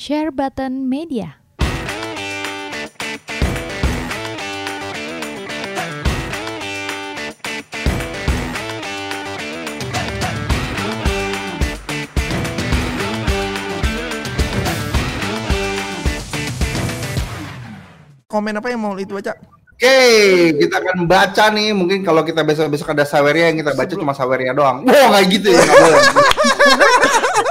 Share Button Media. Komen apa yang mau itu baca? Oke, kita akan baca nih. Mungkin kalau kita besok-besok ada Saweria yang kita baca cuma Saweria doang. Wah, nggak gitu ya,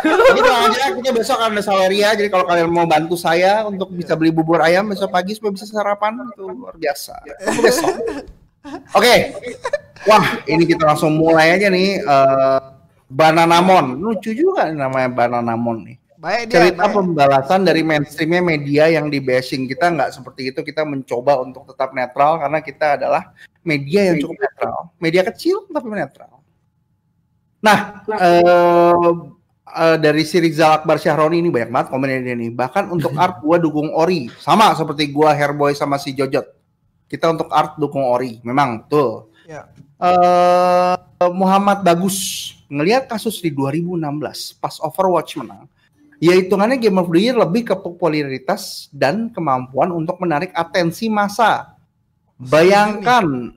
tenang aja, kita besok akan ada Saweria. Jadi kalau kalian mau bantu saya untuk bisa beli bubur ayam besok pagi supaya bisa sarapan, itu luar biasa. Tunggu besok. Oke, wah ini kita langsung mulai aja nih. Uh, Bananamon, lucu juga namanya Bananamon nih. Baik dia. cerita baik. pembalasan dari mainstreamnya media yang di bashing kita nggak seperti itu kita mencoba untuk tetap netral karena kita adalah media yang cukup netral media kecil tapi netral nah eh, eh, dari si Rizal Akbar Syahroni ini banyak banget komennya dia nih. Bahkan untuk art gua dukung Ori. Sama seperti gua Hairboy sama si Jojot. Kita untuk art dukung Ori. Memang tuh Ya. eh Muhammad Bagus. Ngelihat kasus di 2016 pas Overwatch menang. Ya hitungannya Game of the Year lebih ke popularitas dan kemampuan untuk menarik atensi massa. Bayangkan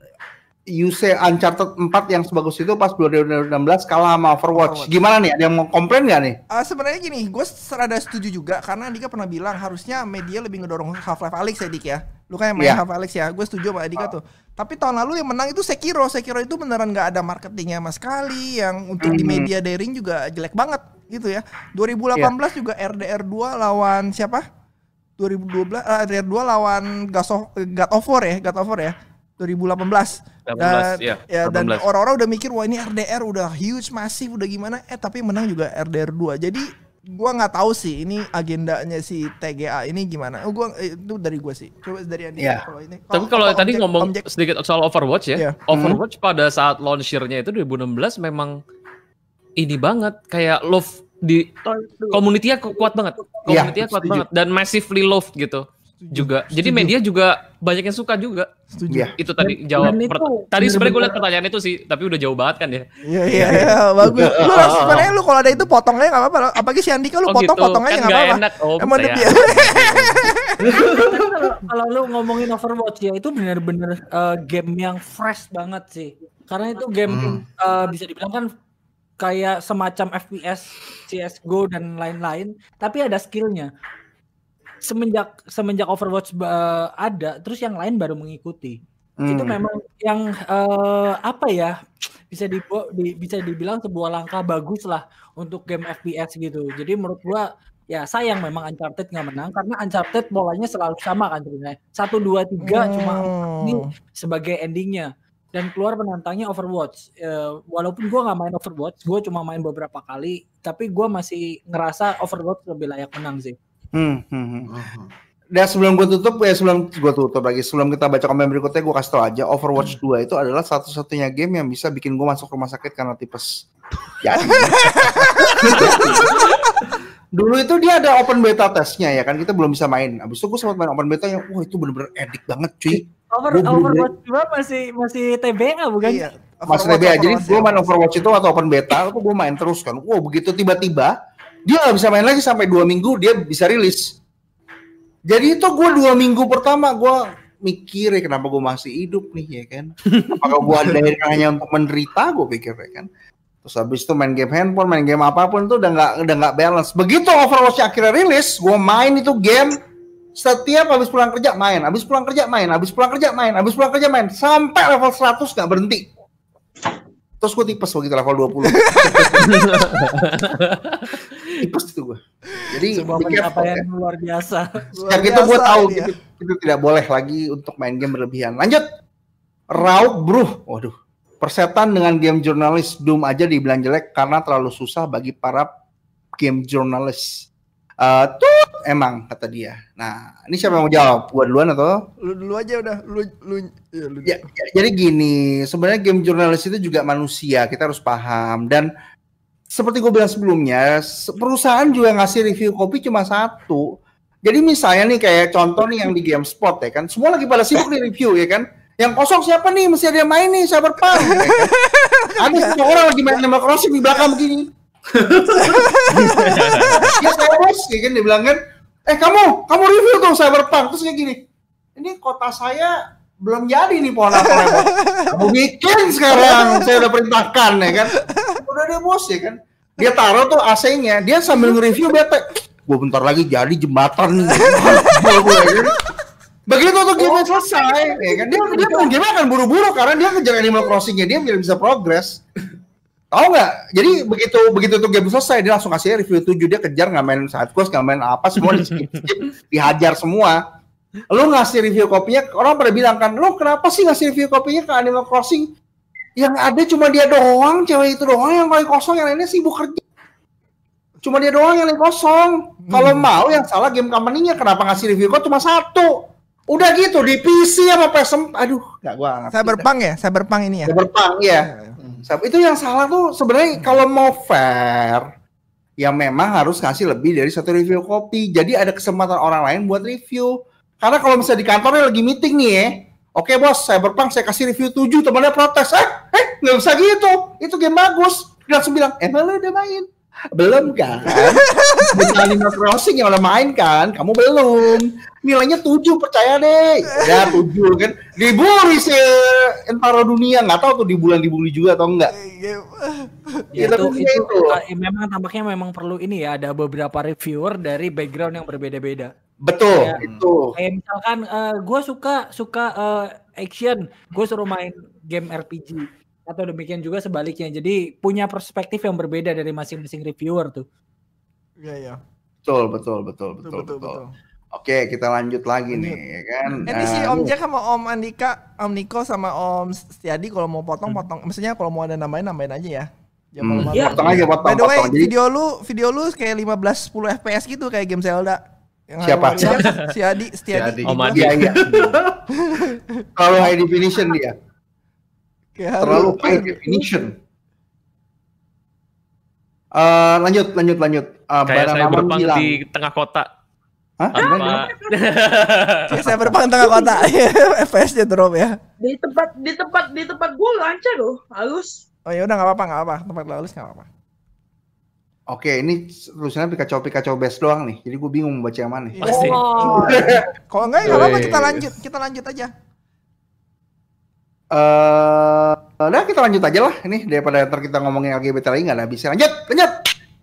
UC Uncharted 4 yang sebagus itu pas 2016 kalah sama Overwatch. Overwatch. Gimana nih? Ada yang mau komplain nggak nih? Ah, sebenarnya gini, gue serada setuju juga karena Dika pernah bilang harusnya media lebih ngedorong Half-Life Alyx ya Dik ya. Lu kan yang main Iya. Half-Life Alyx ya, gue setuju sama Dika tuh. Tapi tahun lalu yang menang itu Sekiro. Sekiro itu beneran nggak ada marketingnya sama sekali. Yang untuk di Mhm. media daring juga jelek banget gitu ya. 2018 Iya. juga RDR 2 lawan siapa? 2012 eh, RDR 2 lawan God of, God of War ya, God of War ya. 2018. 18, iya, ya, dan 18. orang-orang udah mikir wah ini RDR udah huge masif udah gimana eh tapi menang juga RDR 2 jadi gua nggak tahu sih ini agendanya si TGA ini gimana oh, gua eh, itu dari gua sih coba dari Andi Iya. kalau ini Tapi kalau tadi objek- ngomong objek- sedikit soal Overwatch ya, Iya. Overwatch pada saat launchernya itu 2016 memang ini banget kayak love di community-nya ku- kuat banget, Iya, community-nya kuat setuju. banget dan massively loved gitu juga. Jadi Setuju. media juga banyak yang suka juga. setuju Iya. Itu tadi Dan- jawab. dan per- itu tadi sebenarnya gue liat pertanyaan itu sih, tapi udah jauh banget kan ya. Iya iya iya bagus. Lu harus sebenarnya lu kalau ada itu potong aja nggak apa-apa. Apalagi si Andika lu Oh potong gitu, potong aja kan nggak nggak apa-apa. enak om Emang dia- kalau lu ngomongin Overwatch ya itu bener-bener eh, game yang fresh banget sih. Karena itu game Hmm. eh, bisa dibilang kan kayak semacam FPS, CS:GO dan lain-lain, tapi ada skillnya. Semenjak semenjak Overwatch eh, ada, terus yang lain baru mengikuti. Itu Hmm. memang yang eh, apa ya? Bisa di, bisa dibilang sebuah langkah bagus lah untuk game FPS gitu. Jadi menurut gua ya sayang memang Uncharted nggak menang karena Uncharted polanya selalu sama kan sebenarnya satu dua tiga cuma ini Hmm. sebagai endingnya dan keluar penantangnya Overwatch Eh, walaupun gua nggak main Overwatch gua cuma main beberapa kali tapi gua masih ngerasa Overwatch lebih layak menang sih Hmm, hmm, hmm. Dan sebelum gue tutup ya sebelum gue tutup lagi sebelum kita baca komen berikutnya gue kasih tau aja Overwatch 2 itu adalah satu-satunya game yang bisa bikin gue masuk rumah sakit karena tipes. Jadi dulu itu dia ada open beta testnya ya kan kita belum bisa main. Abis itu gue sempat main open beta yang wah itu bener-bener edik banget cuy. Over, Gua Overwatch 2 masih masih TBA bukan Iya. Mas Overwatch, TBA. Jadi gue ya. main Overwatch itu atau open beta itu gue main terus kan. Wow begitu tiba-tiba dia nggak bisa main lagi sampai dua minggu dia bisa rilis. Jadi itu gue dua minggu pertama gue mikir ya kenapa gue masih hidup nih ya kan. Apakah gue ada hanya untuk menderita gue pikir ya kan. Terus habis itu main game handphone, main game apa pun tuh udah nggak udah nggak balance. Begitu Overwatch akhirnya rilis, gue main itu game setiap habis pulang kerja main, habis pulang kerja main, habis pulang kerja main, habis pulang kerja main, sampai level 100 nggak berhenti. Terus gue tipes begitu level 20. tipes itu gue. Jadi sebuah pencapaian ya. luar biasa Luar Sejak itu gue tahu dia. gitu, itu tidak boleh lagi untuk main game berlebihan. Lanjut. Rauk bro. Waduh. Persetan dengan game jurnalis Doom aja dibilang jelek karena terlalu susah bagi para game jurnalis. Eh tuh emang kata dia. Nah, ini siapa yang mau jawab? Gua duluan atau? Lu dulu aja udah lu lu ya, lu. Ya, ya, jadi gini, sebenarnya game jurnalis itu juga manusia, kita harus paham dan seperti gue bilang sebelumnya, se- perusahaan juga ngasih review kopi cuma satu. Jadi misalnya nih kayak contoh nih yang di GameSpot ya kan, semua lagi pada sibuk nih review ya kan. Yang kosong siapa nih? Mesti ada yang main nih, Cyberpunk. Ya kan? Ada semua orang lagi main Animal Crossing di belakang begini. ya saya bos, ya kan dia bilang kan, Eh kamu, kamu review tuh Cyberpunk terus kayak gini. Ini kota saya belum jadi nih pohon apa Kamu bikin sekarang, saya udah perintahkan ya kan. Udah dia bos ya kan. Dia taruh tuh AC-nya, dia sambil nge-review bete. Gue bentar lagi jadi jembatan. Begitu tuh game selesai, ya kan dia dia main game akan buru-buru karena dia ngejar Animal Crossing-nya dia biar bisa progress. Tahu nggak? Jadi begitu begitu tuh game selesai dia langsung kasih review 7 dia kejar nggak main side quest nggak main apa semua di skip, skip dihajar semua. Lu ngasih review kopinya orang pada bilang kan, lu kenapa sih ngasih review kopinya ke Animal Crossing? Yang ada cuma dia doang, cewek itu doang yang paling kosong, yang lainnya sibuk kerja. Cuma dia doang yang paling kosong. Kalau mau yang salah game company-nya kenapa ngasih review kok cuma satu? Udah gitu di PC sama PS4. Aduh, nggak gua ngerti. Cyberpunk ya, Cyberpunk ini ya. Cyberpunk ya. Sab- Itu yang salah tuh sebenarnya kalau mau fair ya memang harus ngasih lebih dari satu review kopi. Jadi ada kesempatan orang lain buat review. Karena kalau misalnya di kantornya lagi meeting nih ya. Oke bos, Cyberpunk saya kasih review 7, temannya protes. Eh, eh nggak usah gitu. Itu game bagus. Dia langsung bilang, emang lu udah main? Belum kan? Bukan Animal Crossing yang udah main kan? Kamu belum. Nilainya 7 percaya deh. Ya 7 kan. Dibully sih entara dunia. Nggak tahu tuh di bulan dibully juga atau enggak. Ya, itu, tapi itu, itu. eh, memang tampaknya memang perlu ini ya ada beberapa reviewer dari background yang berbeda-beda. Betul, Ya. itu. Kayak misalkan gue suka suka eh, action, gue suruh main game RPG atau demikian juga sebaliknya. Jadi punya perspektif yang berbeda dari masing-masing reviewer tuh. Iya, iya. Betul, betul, betul, Betul, betul, betul, betul. betul. Oke, kita lanjut lagi nih, ya kan? Ini si Nah, Om Jack sama Om Andika, Om Niko sama Om Setiadi kalau mau potong potong. Maksudnya kalau mau ada nambahin nambahin aja ya. Jangan hmm. Iya. potong aja, potong, By the way, potong. Jadi, video lu video lu kayak 15 10 FPS gitu kayak game Zelda. Yang Siapa? ada- Siapa? Si Adi, Setiadi. Adi. Om Adi. iya, iya. Terlalu high definition dia. Kayak Terlalu lu- high definition. Eh, lanjut, lanjut, lanjut. Eh, Kayak saya bilang. di tengah kota. Hah? Apa? Kayak saya berbang tengah kota. FPS-nya drop ya. Di tempat di tempat di tempat gue lancar loh, halus. Oh ya udah nggak apa-apa nggak apa. Tempat lalu nggak apa-apa. Oke, ini tulisannya Pikachu Pikachu best doang nih. Jadi gue bingung mau baca yang mana. Iya. Pasti. Oh, Kalau enggak nggak apa-apa Wih. kita lanjut. Kita lanjut aja. Eh, udah kita lanjut aja lah. Ini daripada ntar kita ngomongin LGBT lagi nggak ada habisnya. Lanjut, lanjut.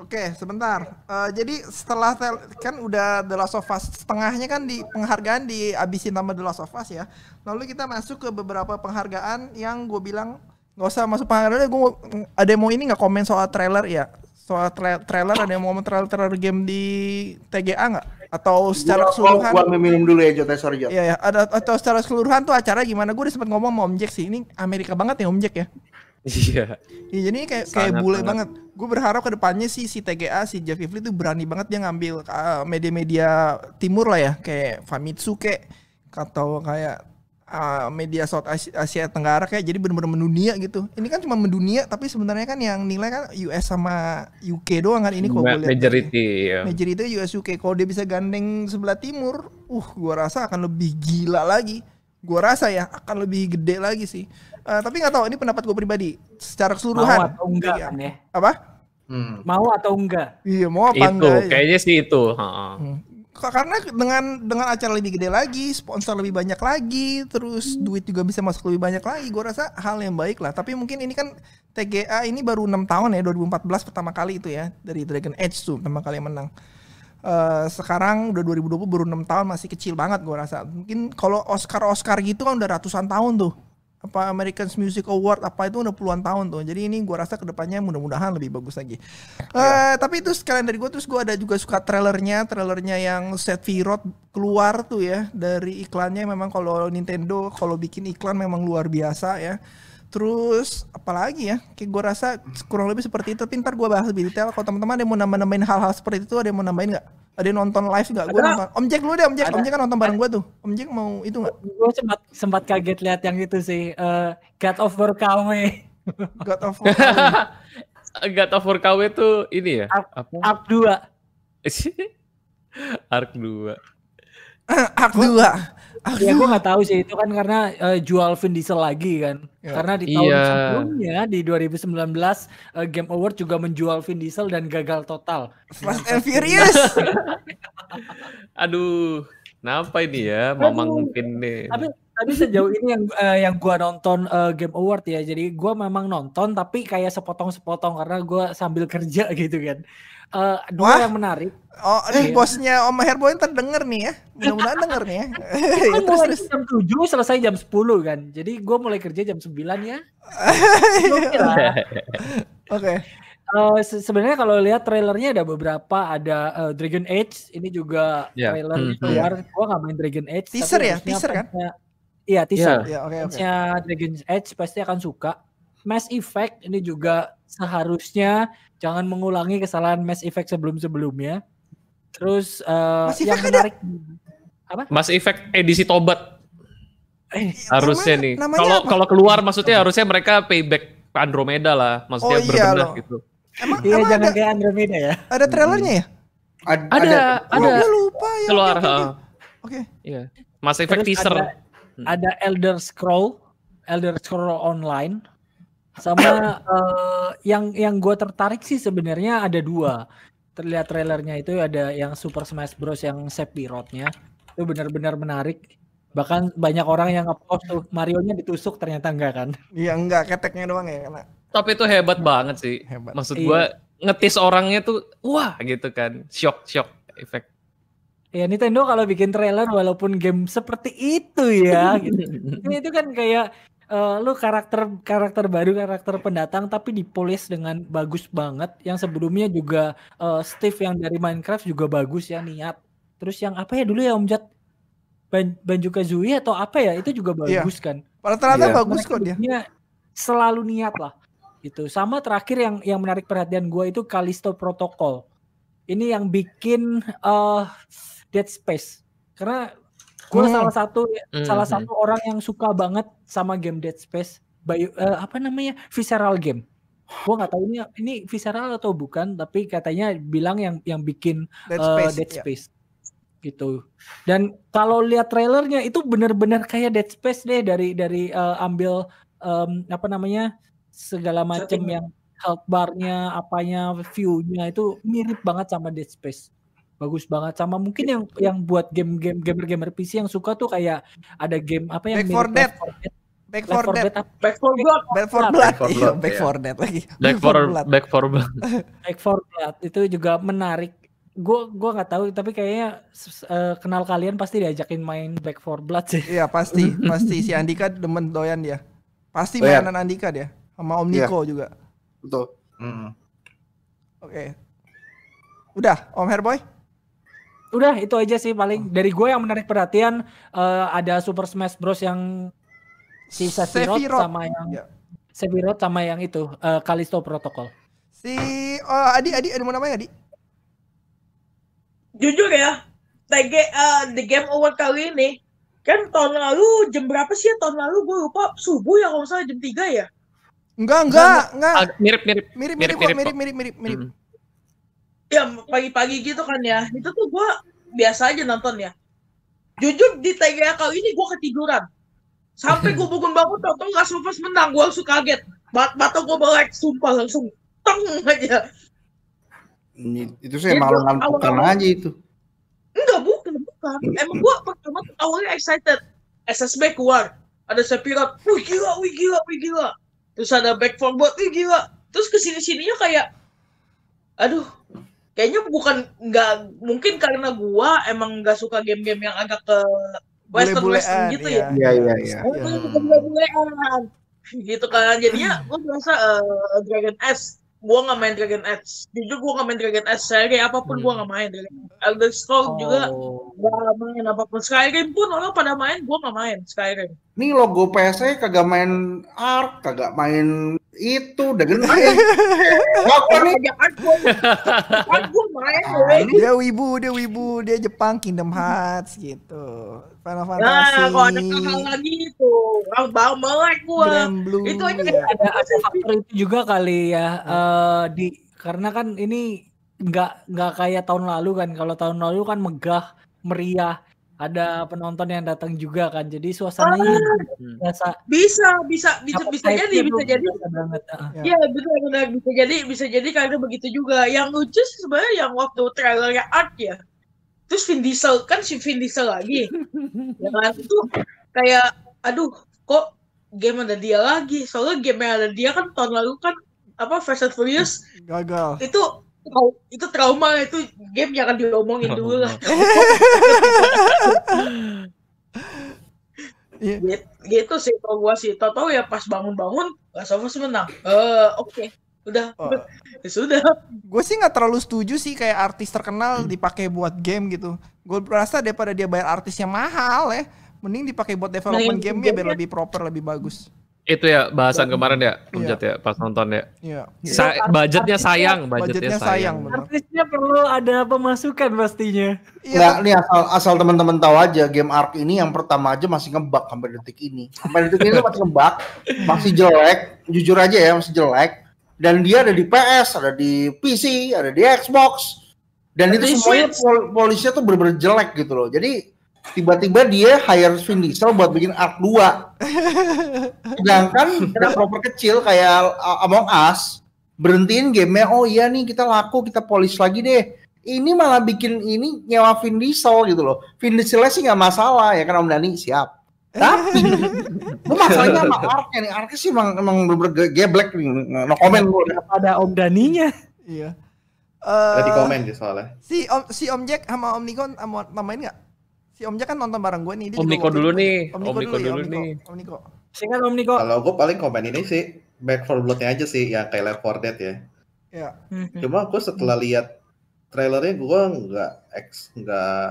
Oke, sebentar. Eh, jadi setelah tel- kan udah The Last of Us setengahnya kan di penghargaan dihabisin sama The Last of Us ya. Lalu kita masuk ke beberapa penghargaan yang gue bilang nggak usah masuk penghargaan. Gue ada mau ini nggak komen soal trailer ya? Soal tra- trailer ada yang mau ngomong trailer trailer game di TGA nggak? Atau secara Gua- keseluruhan? Gua, gua minum dulu ya, Jota. Sorry, Jota. Iya ya, ada atau secara keseluruhan tuh acara gimana? Gue udah sempat ngomong sama Om Jack sih. Ini Amerika banget ya Om Jack ya. Iya. Iya jadi ini kayak kayak Sangat, bule sangat. banget. Gue berharap ke depannya sih si TGA si Jeff Ifli tuh berani banget dia ngambil uh, media-media timur lah ya, kayak Famitsu kayak atau kayak uh, media South Asia, Asia Tenggara kayak jadi bener-bener mendunia gitu. Ini kan cuma mendunia tapi sebenarnya kan yang nilai kan US sama UK doang kan ini kalau gue lihat. Majority. ya. Majority itu US UK. Kalau dia bisa gandeng sebelah timur, uh gua rasa akan lebih gila lagi. Gua rasa ya akan lebih gede lagi sih. Eh, tapi nggak tahu ini pendapat gue pribadi secara mau keseluruhan. atau enggak Iya. kan ya? Apa? Hmm. Mau atau enggak? Iya mau apa Itu enggak? ya? kayaknya sih itu. Hmm. Karena dengan dengan acara lebih gede lagi, sponsor lebih banyak lagi, terus duit juga bisa masuk lebih banyak lagi. Gue rasa hal yang baik lah. Tapi mungkin ini kan TGA ini baru enam tahun ya, 2014 pertama kali itu ya dari Dragon Age tuh pertama kali menang. Eh, sekarang udah 2020 baru enam tahun masih kecil banget gue rasa. Mungkin kalau Oscar Oscar gitu kan udah ratusan tahun tuh. Apa American Music Award apa itu udah puluhan tahun tuh. Jadi ini gue rasa ke depannya mudah-mudahan lebih bagus lagi. Eh tapi itu sekalian dari gue terus gue ada juga suka trailernya, trailernya yang Set Virot keluar tuh ya dari iklannya memang kalau Nintendo kalau bikin iklan memang luar biasa ya. Terus apalagi ya, kayak gue rasa kurang lebih seperti itu. Tapi ntar gue bahas lebih detail. Kalau teman-teman ada yang mau nambah-nambahin hal-hal seperti itu, ada yang mau nambahin nggak? Ada yang nonton live nggak? Gue nonton. Om Jack lu deh, Om Jack. Ada. Om Jack kan nonton bareng gue tuh. Om Jack mau itu nggak? Gue sempat sempat kaget lihat yang itu sih. eh God of War KW. God of War. God of War KW tuh ini ya? Ark- Apa? Ark 2. Ark 2. 2. Ark Ya 2. gue nggak tahu sih itu kan karena eh, jual Vin Diesel lagi kan. Ya. Karena di tahun Iya. sebelumnya di 2019 eh, Game Award juga menjual Vin Diesel dan gagal total. Fast and Furious. Aduh, kenapa ini ya, Mamang Pin nih. Tapi tapi sejauh ini yang eh, yang gua nonton eh, Game Award ya. Jadi gua memang nonton tapi kayak sepotong-sepotong karena gua sambil kerja gitu kan. Eh dua Wah. yang menarik. Oh, ini Iya. bosnya Om Herboy ntar denger nih ya. Mudah-mudahan denger nih ya. Ya, Kan terus mulai terus. jam 7 selesai jam 10 kan. Jadi gua mulai kerja jam 9 ya. Oke lah. Oke. Eh, se- sebenarnya kalau lihat trailernya ada beberapa ada eh, Dragon Age ini juga Ya. trailer Hmm. keluar gua nggak main Dragon Age tapi Teaser ya? Teaser kan? iya teaser Ya, oke oke. fansnya Dragon Age pasti akan suka Mass Effect ini juga seharusnya jangan mengulangi kesalahan Mass Effect sebelum-sebelumnya terus eh, Mass yang Effect ada? menarik Mass Effect edisi tobat eh, harusnya Namanya- nih. Kalau apa? kalau keluar maksudnya harusnya mereka payback Andromeda lah, maksudnya Oh, iya berbenah loh. gitu. Emang, iya emang jangan ada, kayak Andromeda ya ada trailernya ya? Ad- Ada, Oh, ada gue lupa ya. keluar. Oke, oke. Oke. Iya. Mass Effect Terus teaser. ada, ada Elder Scroll, Elder Scroll Online, sama eh, yang yang gue tertarik sih sebenarnya ada dua. Terlihat trailernya itu ada yang Super Smash Bros yang Sephiroth-nya itu benar-benar menarik. Bahkan banyak orang yang ngepost tuh Mario-nya ditusuk ternyata enggak kan. Iya enggak keteknya doang ya karena Tapi itu hebat banget sih. hebat. Maksud Iya. gua ngetis orangnya tuh wah gitu kan. Shock shock efek. Ya Nintendo kalau bikin trailer walaupun game seperti itu ya gitu. Ini itu kan kayak eh, lu karakter karakter baru karakter pendatang tapi dipolis dengan bagus banget. Yang sebelumnya juga eh, Steve yang dari Minecraft juga bagus ya niat. Terus yang apa ya dulu ya Om Jat? Ban Banjo Kazooie atau apa ya? Itu juga Iya. bagus kan? Rata-rata Iya. bagus kok dia. selalu niat lah gitu. Sama terakhir yang yang menarik perhatian gue itu Callisto Protocol. Ini yang bikin eh Dead Space. Karena gue Hmm. salah satu salah Mhm. satu orang yang suka banget sama game Dead Space Bio, eh, apa namanya visceral game gue nggak tahu ini ini visceral atau bukan tapi katanya bilang yang yang bikin Dead eh, Space. Dead ya. Space gitu. Dan kalau lihat trailernya itu benar-benar kayak Dead Space deh dari dari eh, ambil em, apa namanya segala macam yang health barnya, apanya, view-nya itu mirip banget sama Dead Space. Bagus banget sama mungkin yang yang buat game-game gamer-gamer PC yang suka tuh kayak ada game apa yang Back 4 mirip Dead. Left 4 Dead. Back for 4 Dead. Back for God. Back for Blood. for Iya, Blood, Back iya. for Dead lagi. Back for Blood. back for Blood. Back 4 Blood itu juga menarik. Gue gua nggak tahu tapi kayaknya eh, kenal kalian pasti diajakin main Back 4 Blood sih. Iya pasti, pasti si Andika demen doyan dia. Pasti Oh, iya. mainan Andika dia. Sama Om Iya. Niko juga. Betul. Mm. Oke. Udah, Om Herboy? Udah itu aja sih paling dari gue yang menarik perhatian eh, ada Super Smash Bros yang si Sephiroth, Sephiroth. sama yang Ya. Sephiroth sama yang itu eh, Callisto Protocol. Si oh, Adi, Adi, ada mau namanya Adi? Jujur ya, TG eh, The Game Award kali ini kan tahun lalu jam berapa sih ya tahun lalu gue lupa subuh ya kalau salah jam 3 ya. Enggak, enggak, enggak. Ag- Mirip-mirip. Mirip, mirip, mirip, mirip mirip, kok. mirip, mirip, mirip. Mm. Ya pagi-pagi gitu kan ya. Itu tuh gue biasa aja nonton ya. Jujur di TGA kali ini gue ketiduran. Sampai gue bangun-bangun tau tau of Us menang, gue langsung kaget. Bat mata gue melek, sumpah langsung teng aja. Ini- Itu sih emang ngantukan aja itu. Enggak, bukan, bukan. Emang gua pertama awalnya excited. SSB keluar. Ada Sephiroth. Wih gila, wih gila, wih gila. Terus ada Back 4 Blood, wih gila. Terus ke sini-sininya kayak, aduh, kayaknya bukan, nggak, mungkin karena gua emang nggak suka game-game yang agak ke western-western Bule-bulean, gitu iya. ya. Iya iya iya. Itu bule-bulean. Gitu kan. Jadinya gua biasa eh, Dragon Age. Gua nggak main Dragon Age. Jujur gua nggak main Dragon Age. Seri apa pun Hmm. gua nggak main. Dragon Age. Elder Scrolls juga Oh. Gak main apa pun Skyrim pun orang pada main, gue gak main Skyrim. Nih logo PS kagak main Ark, kagak main itu. Apa nih? Aja kan kan main, woy. Dia wibu, dia wibu, dia Jepang Kingdom Hearts gitu. Final Fantasy. Nah, kalau ada hal lagi itu, orang bau melek Blue. Itu aja ya. Ada ada faktor itu juga kali ya eh, di karena kan ini nggak nggak kayak tahun lalu kan kalau tahun lalu kan megah meriah ada penonton yang datang juga kan. Jadi suasananya Hmm. biasa Bisa, bisa, bisa, bisa jadi, bisa jadi. banget. ah. Ya. Iya benar-benar bisa jadi, bisa jadi karena begitu juga. Yang lucu sih sebenarnya yang waktu trailernya Art ya. Terus Vin Diesel kan si Vin Diesel lagi. ya kan itu kayak aduh kok game ada dia lagi. Soalnya game yang ada dia kan tahun lalu kan apa Fast and Furious Gagal. itu trau- itu trauma itu game jangan diomongin dulu lah. Iya. Gitu, gitu sih kalau gua sih. Tahu-tahu ya pas bangun-bangun Last of Us menang. Eh oke. Udah. Oh. Ya sudah. Gue sih nggak terlalu setuju sih kayak artis terkenal dipakai buat game gitu. Gue berasa daripada dia bayar artis yang mahal ya, mending dipakai buat development game ya biar lebih proper, lebih bagus. Itu ya bahasan kemarin ya, Om Iya. Ya pas nonton ya. Iya. Sa- budgetnya sayang, budgetnya, Budgetnya sayang, sayang. Artisnya perlu ada pemasukan pastinya. Iya. Nggak, nih asal asal teman-teman tahu aja game Ark ini yang pertama aja masih ngebug sampai detik ini. Sampai detik ini masih ngebug, masih jelek, jujur aja ya masih jelek. Dan dia ada di PS, ada di PC, ada di Xbox. Dan itu semuanya pol polisinya tuh bener-bener jelek gitu loh. Jadi tiba-tiba dia hire Vin Diesel buat bikin Ark 2. Sedangkan developer kecil kayak uh, Among Us berhentiin gamenya, oh iya nih kita laku, kita polish lagi deh. Ini malah bikin ini nyewa Vin Diesel gitu loh. Vin Dieselnya sih nggak masalah ya kan Om Dani siap. Tapi lu masalahnya sama Arknya nih, Arknya sih emang emang bener-bener geblek nih. No comment gue udah. Ada Om Daninya. Iya. Udah di Eh, komen sih soalnya. si Om si Om Jack sama Om Niko mau tambahin nggak? Si Om Jack kan nonton bareng gue nih. dia Om Niko dulu itu- nih, Om Om Niko dulu, ya, dulu Om Niko. nih. Om Niko. Sikat Om Niko. Kalau gue paling komen ini sih Back for Blood-nya aja sih yang kayak Left 4 Dead ya. Ya. Hmm. Cuma gue setelah lihat trailernya gue nggak ex nggak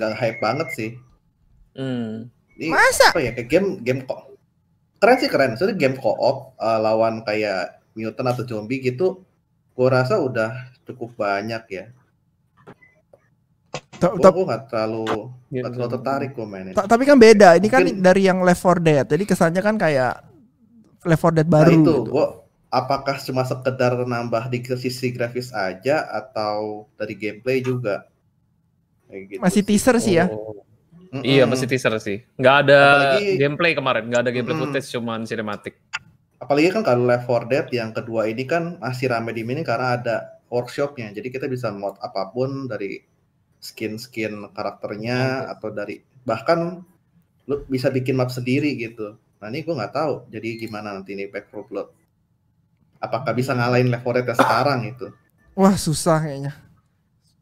nggak hype banget sih. Hmm. Ini Masa? apa ya kayak game game kok keren sih keren. Soalnya game co-op uh, lawan kayak mutant atau zombie gitu. Gue rasa udah cukup banyak ya. Ta- Gue ta- gue nggak terlalu Iya, nggak terlalu tertarik gue mainin. ta- Tapi kan beda. Ini kan Mungkin- dari yang Left 4 Dead. Jadi kesannya kan kayak Left 4 Dead Nah baru. itu, gitu. gua apakah cuma sekedar nambah di sisi grafis aja atau dari gameplay juga? Kayak gitu Masih sih. teaser sih ya. Oh. Mm-mm. Iya masih teaser sih. Nggak ada Apalagi- gameplay kemarin, nggak ada gameplay Mm-mm. footage, cuman sinematik. Apalagi kan kalau Left 4 Dead yang kedua ini kan masih rame di mini karena ada workshopnya. Jadi kita bisa mod apa pun dari skin-skin karakternya atau dari bahkan lu bisa bikin map sendiri gitu. Nah ini gue nggak tahu. Jadi gimana nanti ini Back 4 Blood? Apakah bisa ngalahin Left 4 Dead yang sekarang itu? Wah susah kayaknya.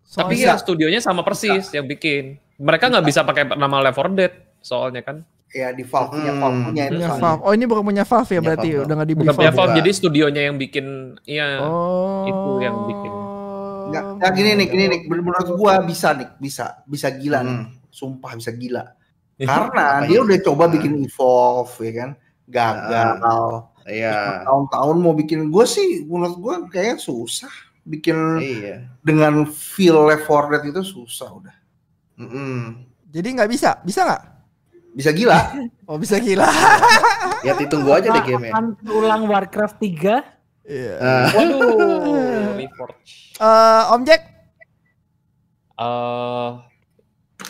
Tapi Soalnya- ya studionya sama persis yang bikin. Mereka nggak bisa pakai nama Left 4 Dead soalnya kan. Ya di Valve punya Hmm. Valve punya itu Punya. Valve. Oh ini bukan punya Valve ya Punya berarti Valve, udah nggak dibeli Valve. Valve, jadi studionya yang bikin iya. Oh. Itu yang bikin. Nggak, nggak, gini nih, gini nih. Menurut gua bisa nih, bisa, bisa gila nih. Hmm. Sumpah bisa gila. Karena Apa dia udah coba Nah. bikin evolve ya kan, gagal. Iya. Tahun-tahun mau bikin gue sih, menurut gue kayaknya susah bikin Iya. dengan feel Left 4 Dead itu susah udah. Mm-mm. Jadi nggak bisa, bisa nggak? Bisa gila. Oh bisa gila. Ya ditunggu aja deh game Akan ulang Warcraft 3. Iya. Nah, Waduh. Eh, Om Jack, Eh,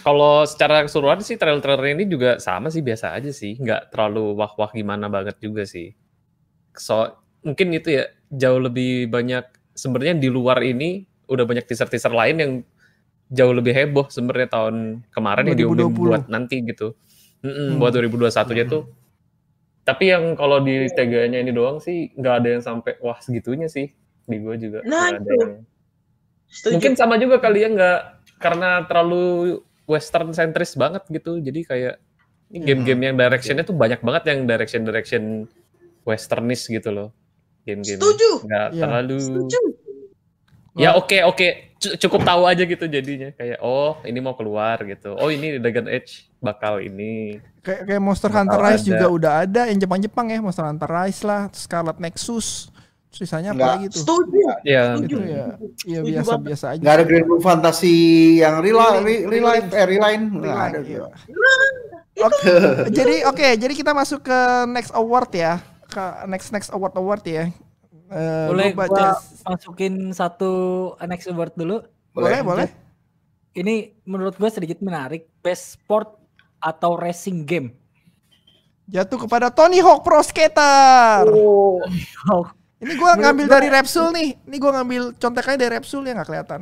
kalau secara keseluruhan sih trailer-trailer ini juga sama sih biasa aja sih, nggak terlalu wah-wah gimana banget juga sih. So mungkin itu ya jauh lebih banyak sebenarnya di luar ini udah banyak teaser-teaser lain yang jauh lebih heboh sebenarnya tahun kemarin yang diumumin 2020. buat nanti gitu. Mm-mm, Hmm. Buat 2021 nya tuh. Tapi yang kalau di TGA-nya ini doang sih nggak ada yang sampai wah segitunya sih di gua juga. Nah, Nggak ada itu. yang Setuju. mungkin sama juga kali ya nggak karena terlalu western centris banget gitu jadi kayak ini game-game yang directionnya tuh banyak banget yang direction direction westernis gitu loh game-game Setuju. nggak Iya. terlalu Setuju. Ya oke oke C- cukup tahu aja gitu jadinya kayak oh ini mau keluar gitu oh ini Dragon Age bakal ini kayak kayak Monster Bakal Hunter Rise ada. juga udah ada yang Jepang-Jepang ya, Monster Hunter Rise lah, Scarlet Nexus. Sisanya apa Nggak. lagi tuh? Setuju. ya Gitu Setuju. ya. Iya Setuju biasa-biasa aja. Nggak ada Grand Blue Fantasy yang real, Reline, re, reline, eh reline, Reline, ada. iya. gitu. Oke, jadi oke, jadi kita masuk ke next award ya, ke next next award award ya. Eh, Boleh gua gua masukin satu next award dulu. boleh, boleh. ini menurut gue sedikit menarik. Best sport atau racing game. Jatuh kepada Tony Hawk Pro Skater. Oh. Ini gua Menurut ngambil dari Repsol nih. Ini gua ngambil contekannya dari Repsol ya nggak kelihatan.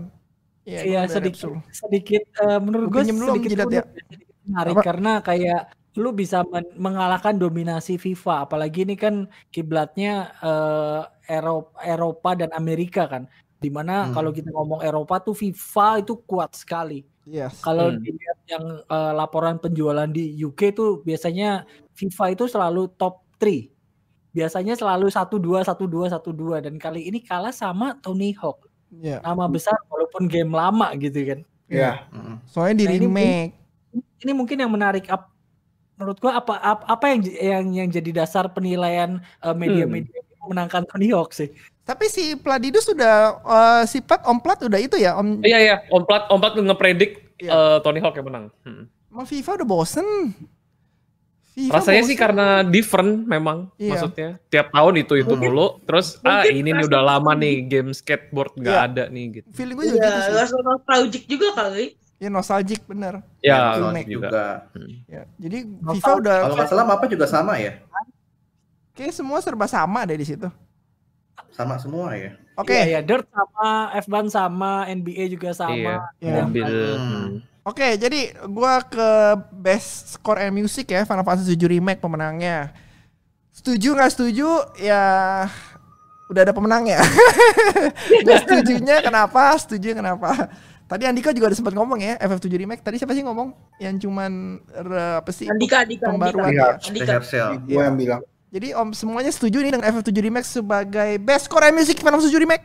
Iya, Iya dari sedikit Repsol. sedikit eh, menurut gue dulu, sedikit unik ya. dan sedikit menarik Apa? karena kayak lu bisa men- mengalahkan dominasi FIFA apalagi ini kan kiblatnya eh, Eropa, Eropa dan Amerika kan di mana Hmm. kalau kita ngomong Eropa tuh FIFA itu kuat sekali Yes. kalau Hmm. dilihat yang eh, laporan penjualan di UK tuh biasanya FIFA itu selalu top 3 biasanya selalu 1-2 1-2 1-2 dan kali ini kalah sama Tony Hawk Iya. nama besar walaupun game lama gitu kan Iya. Mm. Soalnya di Nah, ini remake. ini mungkin yang menarik menurut gua apa ap- apa yang yang yang jadi dasar penilaian eh, media-media yang memenangkan Tony Hawk sih. Tapi si Pladidus sudah eh, si Plat Om Plat udah itu ya Om Iya iya, Om Plat Om Plat ngepredik Iya. eh, Tony Hawk yang menang. Hmm. FIFA udah bosen. FIFA Rasanya sih bosen. karena different memang Iya. maksudnya. Tiap tahun itu itu Mungkin- dulu, terus ah ini nih udah lama nih game skateboard nggak Iya. ada nih gitu. feeling gue juga Iya, gitu sih. nostalgic juga kali. Ya nostalgic bener. Ya, remake juga. juga. Ya, jadi Nostalgia. FIFA udah Kalau nggak salah apa juga sama ya? kayak semua serba sama deh di situ. Sama semua ya. Oke, Iya, ya, Dirt sama F1 sama NBA juga sama. Iya, Iya. mobil. Hmm. oke. Jadi gua ke best score and music ya Final Fantasy 7 remake pemenangnya. Setuju nggak setuju? Ya udah ada pemenangnya. Nggak setujunya kenapa? Setuju kenapa? Tadi Andika juga ada sempat ngomong ya FF7 remake. Tadi siapa sih ngomong? Yang cuman re- apa sih? Andika, Andika, Pembaruan Andika. ya. Andika. Rehearsal. Gue yang bilang. Jadi om semuanya setuju nih dengan FF7 Remake sebagai Best Score and Music Final Fantasy 7 Remake.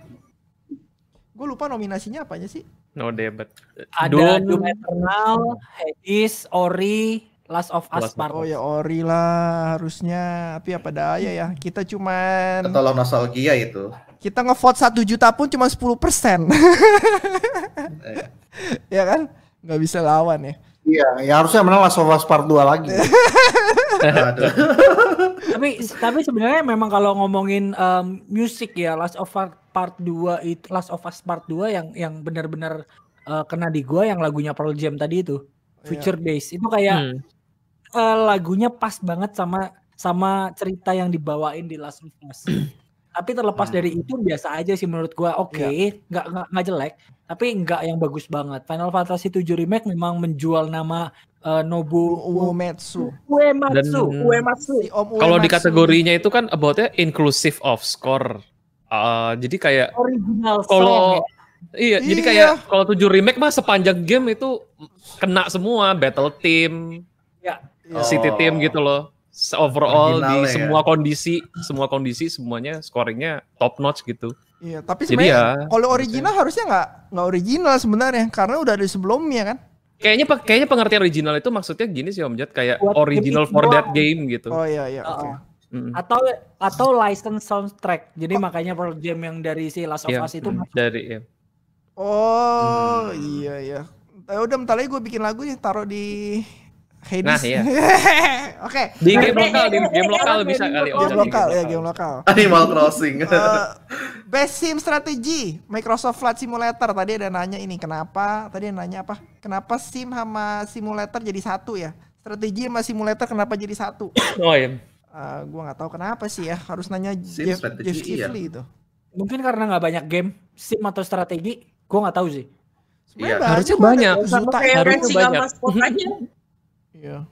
Gue lupa nominasinya apanya sih? No debat. Ada Doom. Doom Eternal, Hades, Ori, Last of Us Part. Oh ya Ori lah harusnya. Tapi apa daya ya. Kita cuman Tolong nostalgia itu. Kita ngevote 1 juta pun cuma 10 persen. Eh, ya kan? Nggak bisa lawan ya. Iya, ya harusnya menang Last of Us Part 2 lagi. tapi tapi sebenarnya memang kalau ngomongin em, musik ya Last of Us Part 2 itu Last of Us Part 2 yang yang benar-benar eh, kena di gua yang lagunya Pearl Jam tadi itu. Future Days itu kayak Hmm. eh, lagunya pas banget sama sama cerita yang dibawain di Last of Us. tapi terlepas Hmm. dari itu biasa aja sih menurut gua. Oke, nggak nggak nggak jelek, tapi nggak yang bagus banget. Final Fantasy 7 Remake memang menjual nama eh, Nobu Uematsu. Uematsu. Dan- Uematsu. Kalau di kategorinya itu kan aboutnya inclusive of score. Uh, jadi kayak Original song. kalau ya. iya, jadi Iya. kayak kalau 7 remake mah sepanjang game itu kena semua battle team, Ya. Iya. city team gitu loh. Overall di ya. semua kondisi, semua kondisi semuanya scoringnya top notch gitu. Iya, tapi Jadi sebenarnya ya, kalau original harusnya nggak nggak original sebenarnya karena udah ada sebelumnya kan. Kayaknya kayaknya pengertian original itu maksudnya gini sih Om Jat kayak Buat original for doang. that game gitu. Oh iya iya Oh, oke. oh. Mm. atau atau license soundtrack. Jadi makanya Pearl Jam yang dari si Last of Iya, Us itu mm, dari ya. Oh Hmm. iya iya. Eh, udah bentar lagi gue bikin lagu nih taruh di Hades. Nah, iya. Oke. Di game lokal, di game lokal bisa kali Game lokal ya game lokal. Animal Crossing. Eh, best sim strategy Microsoft Flight Simulator tadi ada nanya ini kenapa tadi ada nanya apa kenapa sim sama simulator jadi satu ya strategi sama simulator kenapa jadi satu Oh iya. Eh, gua nggak tahu kenapa sih ya harus nanya Sim Jeff, strategi, Jeff iya. Keighley itu Mungkin karena nggak banyak game sim atau strategi. Gua nggak tahu sih. Iya. Harusnya banyak. Ya. harusnya banyak. Iya.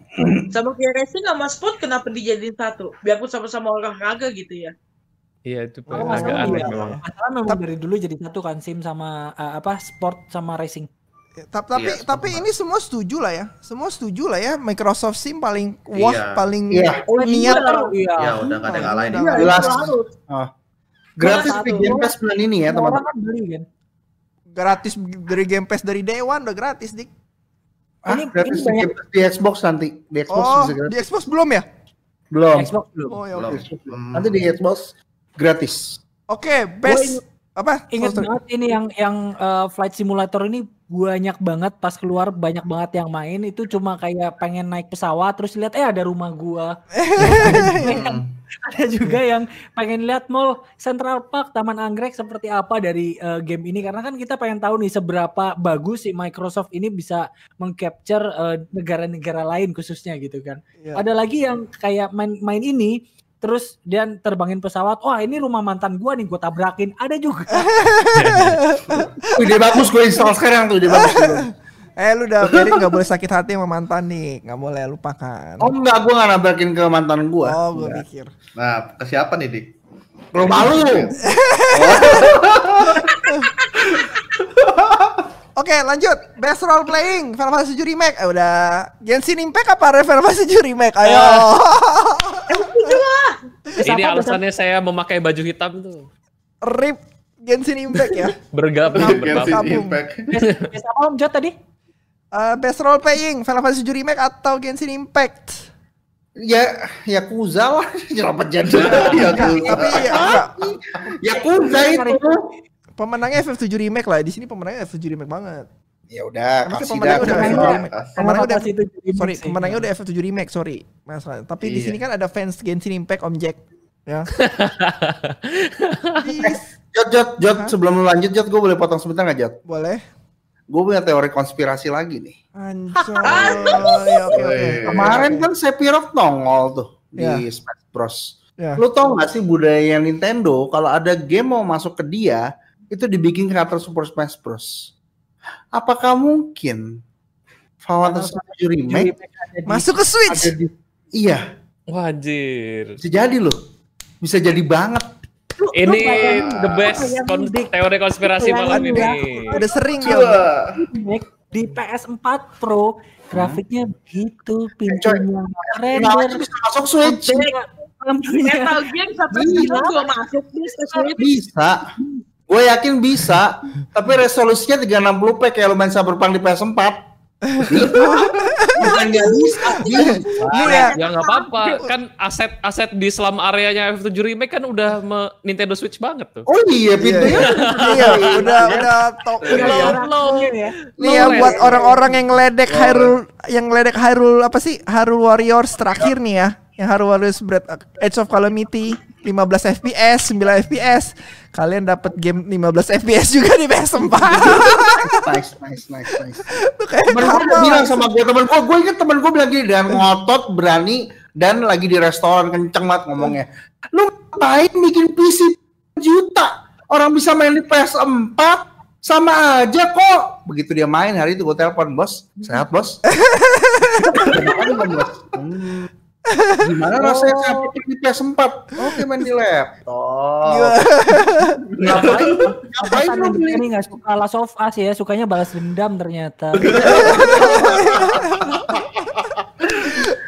Sama kayak racing sama sport kenapa dijadiin satu? Biarpun sama-sama olahraga gitu ya. Iya itu Oh, agak iya. aneh memang. Masalah memang Tap- dari dulu jadi satu kan sim sama eh, apa sport sama racing. Ta- Tapi Iya, tapi ini semua setuju lah ya. Semua setuju lah ya. Microsoft Sim paling wah Iya. paling Iya. Oh niat. Iya. ya udah nggak ada yang ngalahin. Iya, Iya, Jelas. harus. Gratis di Game Pass bulan ini ya teman-teman. kan beli kan. Gratis dari Game Pass dari Day One udah gratis dik. Ah, Ini- gratis ini di, banyak- di Xbox nanti. Di Xbox Oh bisa gratis. di Xbox belum ya? Belum. Xbox belum. Oh ya Belum. oke. Hmm. Nanti di Xbox gratis. Oke best Apa? Ingat banget ini yang yang eh, flight simulator ini banyak banget pas keluar banyak banget yang main itu cuma kayak pengen naik pesawat terus lihat eh ada rumah gua. Hmm. ada juga yang pengen lihat mall Central Park, Taman Anggrek seperti apa dari eh, game ini karena kan kita pengen tahu nih seberapa bagus si Microsoft ini bisa mengcapture eh, negara-negara lain khususnya gitu kan. Iya. Ada lagi yang kayak main main ini terus dia terbangin pesawat, wah ini rumah mantan gua nih gua tabrakin. Ada juga. Ide bagus gue install sekarang tuh ide bagus. tuh. Eh lu udah biarin nggak boleh sakit hati sama mantan nih, nggak boleh lupakan. Oh enggak, gue nggak nabrakin ke mantan gue. Oh, gue pikir. Nah, ke siapa nih, Dik? Kalau malu. Oke lanjut Best role playing Final Fantasy 7 Remake eh, Udah Genshin Impact apa Final Fantasy 7 Remake Ayo Ini alasannya saya memakai baju hitam tuh. Rip Genshin Impact ya Bergabung, Genshin bergabung. Impact. Biasa apa Om Jot tadi? Eh, Best role playing Final Fantasy 7 Remake atau Genshin Impact Ya, Yakuza lah. Nyelopet jadi. Iya, tuh. Tapi ya, enggak. Yakuza itu. Pemenangnya FF7 Remake lah Di sini pemenangnya FF7 Remake banget Ya udah, pemenangnya dah. udah kasih FF7 dah. Remake Pemenangnya udah Sorry pemenangnya udah FF7 Remake Sorry Masalah Tapi di Iya. sini kan ada fans Genshin Impact Om Jack Ya. Jot, Jot, Jot, sebelum lu lanjut, Jot, gue boleh potong sebentar nggak, Jot? Boleh Gue punya teori konspirasi lagi nih. Ancoy Ya oke Weh. Kemarin kan Sephiroth nongol tuh di Ya. Smash Bros. Ya. Lu tau gak sih budaya Nintendo kalau ada game mau masuk ke dia itu dibikin karakter Super Smash Bros. Apakah mungkin Final Fantasy VII Remake Masuk ke Switch ada di Iya, Wah, anjir. bisa jadi loh. Bisa jadi banget. Lu- lu Ini bayangin- the best lu kon- teori konspirasi malam ya. ini. Udah sering dia Coba. remake di PS4 Pro grafiknya begitu coy. pintunya Nah, render bisa masuk Switch. Metal Gear sampai Gila. masuk nih ke Switch. Bisa. Gue yakin bisa. Tapi resolusinya 360p kayak lu main Cyberpunk di PS4. Bukan nggak bisa. Bisa. Ini ya Ya nggak apa-apa, kan aset-aset di selama areanya F7 Remake kan udah me- Nintendo Switch banget tuh. Oh iya, Iya, pintunya. iya, udah udah top. Low, low. ya. Nih ya buat orang-orang yang ngeledek Hyrule yang ngeledek Hyrule apa sih? Hyrule Warriors terakhir nih ya. Yang Hyrule Warriors Breath Edge of Calamity 15 FPS, 9 FPS. Kalian dapat game 15 FPS juga di PS4. nice, nice, nice, nice. Temen gue bilang sama gue, temen gue, gue inget temen gue bilang gini, dengan ngotot, berani, dan lagi di restoran kenceng banget ngomongnya. Lu ngapain bikin PC juta? Orang bisa main di PS4, sama aja kok. Begitu dia main hari itu gue telepon, bos, sehat bos? "Hmm, Gimana rasanya saya di PS4? Oke main di laptop. Ngapain? Ngapain lu beli? ini nggak suka Last of Us ya sukanya balas dendam ternyata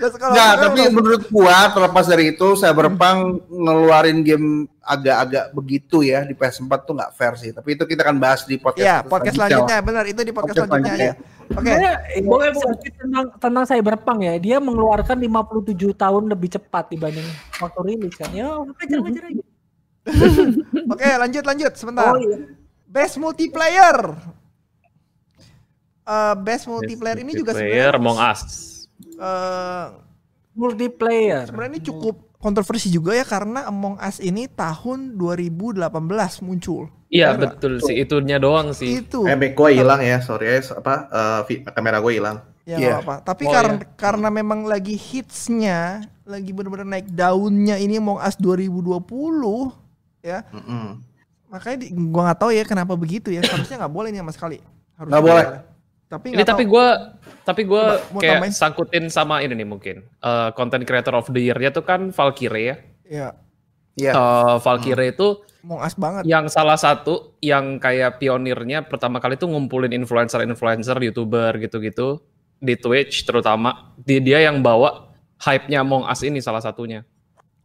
sekarang tapi menurut gua terlepas dari itu Cyberpunk ngeluarin game agak-agak begitu ya di PS4 tuh nggak fair sih. Tapi itu kita akan bahas di podcast Ya, podcast selanjutnya benar itu di podcast Podcast selanjutnya aja. Oke. Sebenarnya, ya, Boleh, boleh. sedikit tentang tentang Cyberpunk ya dia mengeluarkan 57 tahun lebih cepat dibanding waktu rilis kan ya wajar wajar aja Oke, lanjut lanjut sebentar. oh iya Best multiplayer. Eh, best multiplayer ini juga Player sebenarnya Among Us. eh, multiplayer sebenarnya ini cukup kontroversi juga ya karena Among Us ini tahun 2018 muncul. Iya betul sih itunya doang sih. Itu. Eh, mic gue hilang ya, sorry ya, apa eh, vi- kamera gue hilang. Ya Iya. nggak apa. Tapi Oh, karena karena memang lagi hitsnya, lagi benar-benar naik daunnya ini Among Us 2020 ya. Mm-mm. Makanya di, gua nggak tahu ya kenapa begitu ya. Harusnya nggak boleh nih sama sekali. Harusnya Nggak boleh. Tapi Ini tapi tahu. gue tapi gue kayak tambahin? sangkutin sama ini nih mungkin Eh, content creator of the year-nya tuh kan Valkyrie ya. ya Iya. Eh, Valkyrie itu Among Us banget. yang salah satu yang kayak pionirnya pertama kali tuh ngumpulin influencer-influencer, youtuber gitu-gitu di Twitch terutama. Di dia yang bawa hype-nya Among Us ini salah satunya.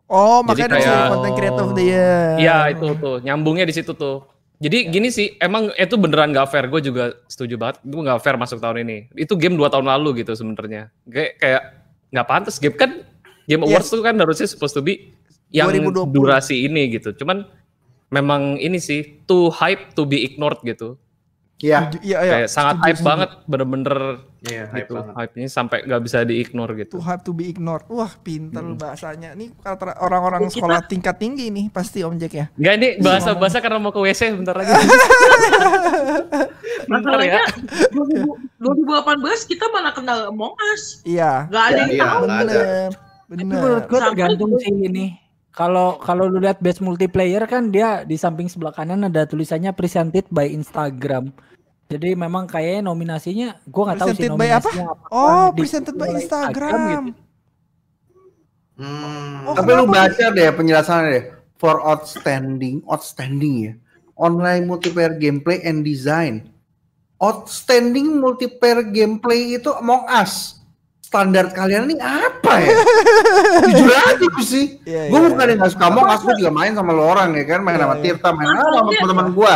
Oh, makanya dari kayak- of the year. Iya itu tuh nyambungnya di situ tuh. Jadi gini sih, emang itu beneran gak fair. Gue juga setuju banget. Itu gak fair masuk tahun ini. Itu game dua tahun lalu gitu sebenarnya. Kayak kayak nggak pantas. Game kan Game Iya. Awards tuh kan harusnya supposed to be yang 2020. durasi ini gitu. Cuman memang ini sih too hype to be ignored gitu. Iya. Iya, iya. Kayak sangat hype setuju. banget, bener-bener Iya, hype gitu. banget. Hype-nya sampai nggak bisa di-ignore gitu. To have to be ignored. Wah, pinter Hmm. bahasanya. Ini orang-orang Kita- sekolah tingkat tinggi nih pasti Om Jack ya. Enggak ini bahasa-bahasa karena mau ke WC bentar lagi. bentar Masalahnya ya. 2000 2018 kita mana kenal Among Us. Iya. Gak ada yang Iya, tahu. nggak ada. Bener. Tapi Bener. menurut gue tergantung sih ini. Kalau kalau lu lihat best multiplayer kan dia di samping sebelah kanan ada tulisannya presented by Instagram. Jadi memang kayaknya nominasinya gua nggak tahu sih Presented by apa? nominasinya apa. Oh, presented by oleh Instagram. gitu. Hmm. Oh, Tapi lu kenapa? baca deh penjelasannya deh. For outstanding, outstanding ya. Online multiplayer gameplay and design. Outstanding multiplayer gameplay itu Among Us. Standar kalian ini apa ya? Jujur aja gue sih. Iya, gue iya. bukan yang gak suka Us, gue juga main sama lo orang ya kan. Main Iya, sama iya. Tirta, main Masalahnya- sama teman-teman gue.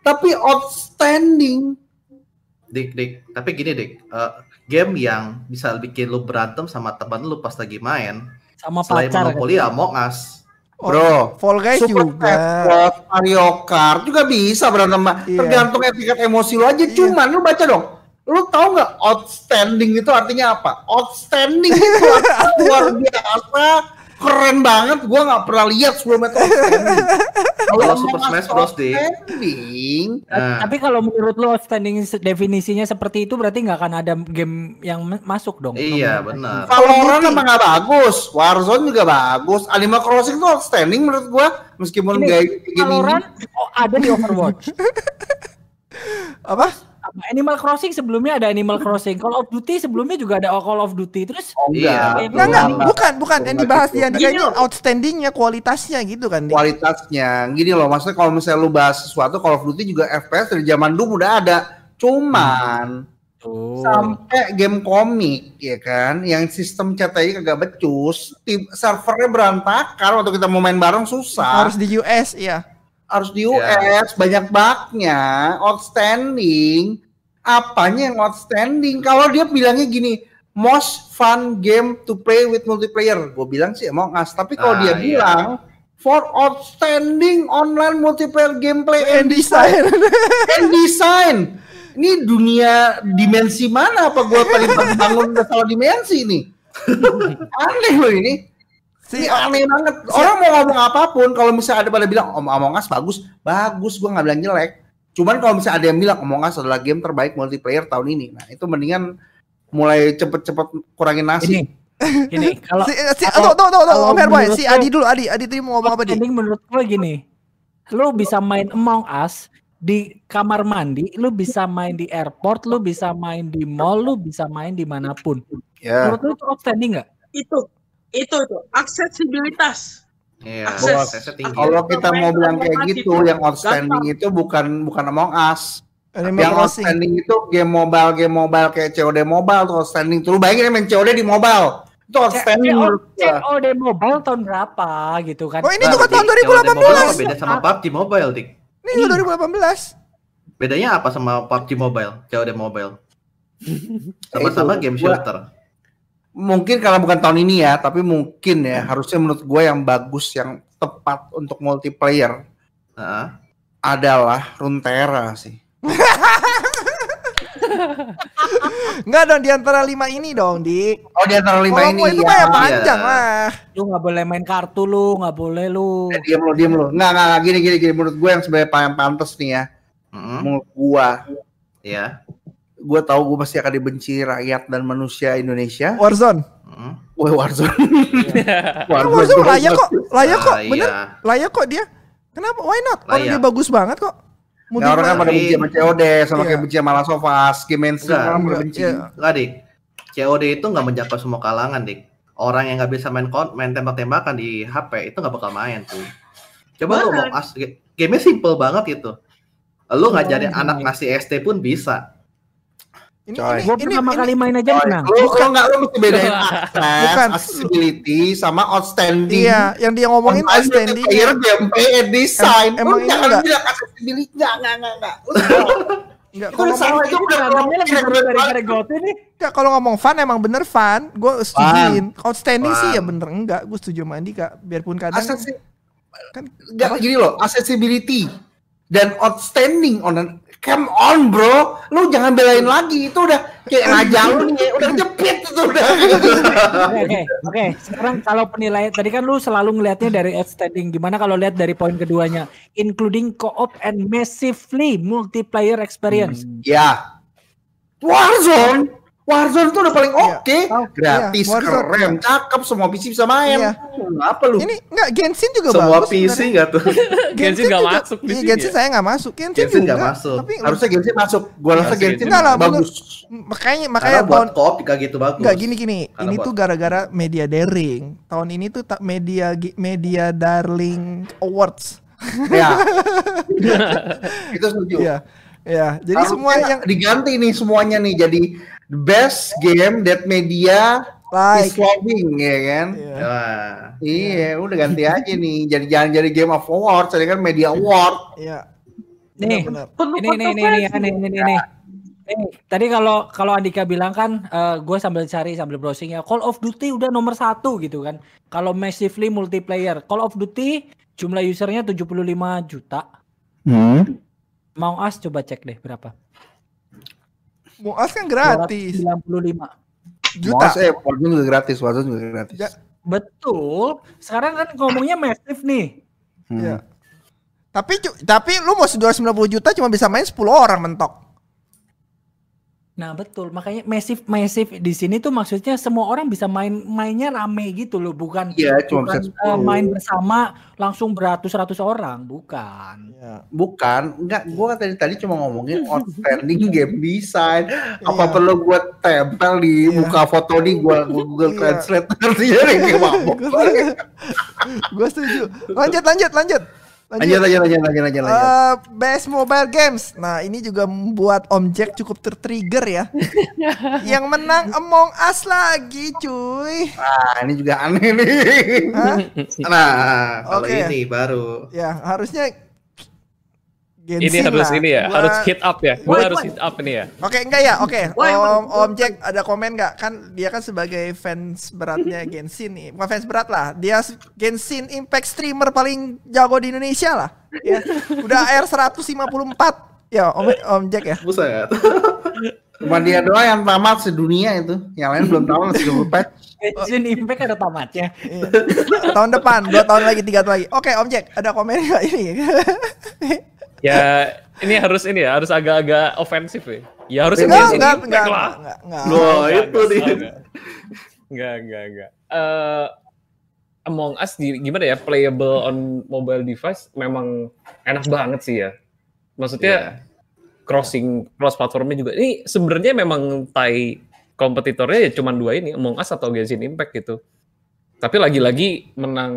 Tapi outstanding. Dik, dik. Tapi gini, dik. Eh, game yang bisa bikin lu berantem sama teman lu pas lagi main, Sama selain pacar. kan. Monopoly ya Among Us. Oh, Bro, Fall Guys Super juga. Mario Kart juga bisa berantem. Iya. Tergantung etiket emosi lo aja. Iya. Cuman lu baca dong. Lu tahu nggak outstanding itu artinya apa? Outstanding itu artinya luar biasa, keren banget. Gua nggak pernah lihat sebelumnya tuh outstanding. Kalau Super Smash Bros. Outstanding. Nah, Tapi kalau menurut lo outstanding definisinya seperti itu berarti nggak akan ada game yang ma- masuk dong. iya, benar. Valorant emang nggak bagus, Warzone juga bagus, Animal Crossing tuh outstanding menurut gua meskipun Ini, gak game Valorant oh, ada di Overwatch. Apa? Apa, Animal Crossing sebelumnya ada Animal Crossing. Call of Duty sebelumnya juga ada Call of Duty. Terus Oh, Iya. enggak. Enggak, enggak, Enggak. bukan, bukan. Yang dibahas gitu. Gini loh. outstandingnya, kualitasnya gitu kan. Kualitasnya gini loh maksudnya kalau misalnya lu bahas sesuatu Call of Duty juga FPS dari zaman dulu udah ada cuman tuh. sampai game komik ya kan yang sistem CTI kagak becus tim servernya berantakan waktu kita mau main bareng susah Harus di US, iya. Harus di US banyak bugnya outstanding. Apanya yang outstanding? Kalau dia bilangnya gini most fun game to play with multiplayer. Gue bilang sih Among Us tapi kalau Ah, dia iya. bilang for outstanding online multiplayer gameplay And and design. and design. Ini dunia dimensi mana apa gue tadi bangun salah dimensi nih aneh loh ini si ini aneh banget. Orang mau ngomong apa pun, kalau misalnya ada pada bilang Om Among Us bagus, bagus. Gue nggak bilang jelek. Cuman kalau misalnya ada yang bilang Among Us adalah game terbaik multiplayer tahun ini, nah itu mendingan mulai cepet-cepet kurangin Ini, nasi. gini, kalau si, si kalau- tuh, tuh, tuh, tuh, kalau Om Herboy, menurut si Adi dulu, Adi, Adi tadi mau ngomong apa di? outstanding menurut gue gini. Lu bisa main Among Us di kamar mandi, lu bisa main di airport, lu bisa main di mall, lu bisa main di mana pun. Ya. Menurut lu itu outstanding nggak? Itu, itu, itu. Aksesibilitas. Iya, Akses. Kalau kita mau bilang kayak gitu, yang outstanding itu bukan bukan Among Us. Animal yang Crossing. outstanding itu game mobile, game mobile kayak COD mobile tuh outstanding. Tuh lu bayangin ya main COD di mobile. Itu outstanding menurut gua. COD Mobile tahun berapa gitu kan? Oh ini Nah, juga tahun Dik, COD Mobile apa 2018. beda sama PUBG Mobile, Dik? Ini juga 2018. Bedanya apa sama PUBG Mobile, COD Mobile? Sama-sama Itu, game gua- shooter. Mungkin karena bukan tahun ini ya, tapi mungkin ya harusnya menurut gue yang bagus yang tepat untuk multiplayer Heeh. adalah Runeterra sih. Enggak dong di antara lima ini dong, Di. Oh di antara lima ini itu ya. mah ya Iya. panjang lah. Lu nggak boleh main kartu lu, nggak boleh lu. Eh, diam lo, diam lo. Nggak, nggak, nggak, gini, gini, gini. Menurut gue yang sebenarnya paling pantas nih ya. Heeh. Menurut gue, Iya. Gue tahu gue pasti akan dibenci rakyat dan manusia Indonesia. Warzone. Heeh. Wah Warzone. Kan Warzone layak kok, layak kok, Ah, bener. iya. Layak kok dia. Kenapa? Why not? Orang Layak. dia bagus banget kok. Nggak, orang kan pada benci sama COD, sama Iya. kayak benci sama Last of Us, game mainstream Enggak, orang pada benci. iya. Enggak, Dik. COD itu nggak menjangkau semua kalangan, Dik. Orang yang nggak bisa main kon- main tembak-tembakan di HP itu nggak bakal main tuh. Coba lu mau as game-nya simple banget gitu. Lu ngajarin Oh, anak iya. ngasih ST pun bisa. Ini, Coy. ini, Gua ini, pertama ini- kali main aja menang. Lu kalau nggak lu mesti bedain akses, Bukan. accessibility sama outstanding. Iya, yang dia ngomongin Online outstanding. multiplayer gameplay and design. Em- emang Lu jangan enggak? bilang accessibility. Enggak, enggak, enggak, enggak. Enggak, Itu kalau ngomong, itu udah Programnya lebih daripada Gote nih. enggak, kalau ngomong fun emang bener fun. Gue setujuin. Outstanding sih ya Fun. bener enggak. Gue setuju sama Andika. Biarpun kadang Accessi- Kan Gak gini loh, accessibility dan outstanding on an- Come on bro, lu jangan belain lagi itu udah kayak ngajak lu nih, udah jepit itu udah. Oke, oke, oke. Sekarang kalau penilaian tadi kan lu selalu ngelihatnya dari outstanding. Gimana kalau lihat dari poin keduanya, including co-op and massively multiplayer experience. ya, Warzone, Warzone tuh udah paling oke, gratis, Iya, Warzone. keren, cakep, semua PC bisa main. Iya. Apa lu? Ini enggak Genshin juga Semua bagus. PC sebenarnya. nggak tuh? Genshin nggak juga- masuk di Iya, sini Genshin ya? saya nggak masuk. Genshin, Genshin masuk. Tapi Harusnya Genshin masuk. Gua rasa Harusnya Genshin Enggak lah, bagus. makanya makanya Karena buat tahun koop juga gitu bagus. Enggak gini gini. Karena ini buat- tuh gara-gara media daring. Tahun ini tuh tak media media darling awards. ya. Itu setuju. Iya. Iya, jadi Harusnya semua yang diganti nih semuanya nih jadi the best game that media like is loving ya kan. Iya. Wah. Iya, udah ganti aja nih. Jadi jangan jadi Game of Awards, jadi kan Media Award. Iya. Nih, Benar. Penuh ini nih nih nih kontroversi. nih nih nih. nih. Nih, tadi kalau kalau Andika bilang kan gue sambil cari sambil browsing ya Call of Duty udah nomor satu gitu kan. Kalau massively multiplayer, Call of Duty jumlah usernya 75 juta. Mau Us coba cek deh berapa? Muas kan gratis. 95. Juta. Mas, eh, Warzone juga gratis, Warzone juga gratis. Ya. Betul. Sekarang kan ngomongnya massive nih. Hmm. Iya. Tapi tapi lu mau 290 juta cuma bisa main 10 orang mentok. Nah betul, makanya massive massive di sini tuh maksudnya semua orang bisa main mainnya rame gitu loh, bukan Iya, cuma bukan, bisa 10. main bersama langsung beratus-ratus orang, bukan. Iya. Bukan, enggak, gua kan tadi tadi cuma ngomongin outstanding game design. Apa Iya. perlu gua tempel di Iya. muka foto di gua gua Google Iya. Translate artinya kayak mabok. Gue setuju. Lanjut lanjut lanjut. Lanjut lanjut lanjut lanjut lanjut. lanjut. Eh, best mobile games. Nah, ini juga membuat Om Jack cukup tertrigger ya. Yang menang Among Us lagi, cuy. Ah, ini juga aneh nih. Hah? Nah, kalau Oke. ini baru. Ya, harusnya ini Genshin harus lah. ini ya, Gua- harus hit up ya. Gua Woi, harus hit up ini ya. Oke, enggak ya? Oke. Woi. Om, Om Jack ada komen nggak? Kan dia kan sebagai fans beratnya Genshin nih. Bukan fans berat lah. Dia Genshin Impact streamer paling jago di Indonesia lah. Ya. Udah AR 154. Ya, Om, Om Jack ya. Buset. Cuma dia doang yang tamat sedunia itu. Yang lain belum tahu masih belum patch. Genshin Impact ada tamatnya. Iya. tahun depan, dua tahun lagi, tiga tahun lagi. Oke, Om Jack, ada komen nggak ini? Ya, ini harus ini ya, harus agak-agak ofensif ya. Ya harus enggak, Genshin enggak, enggak, lah. enggak, enggak. Loh, Enggak, itu enggak, dia. enggak. Enggak, enggak, enggak. Eh, Among Us di, gimana ya playable on mobile device memang enak banget sih ya. Maksudnya crossing cross platformnya juga. Ini sebenarnya memang tai kompetitornya ya cuma dua ini Among Us atau Genshin Impact gitu. Tapi lagi-lagi menang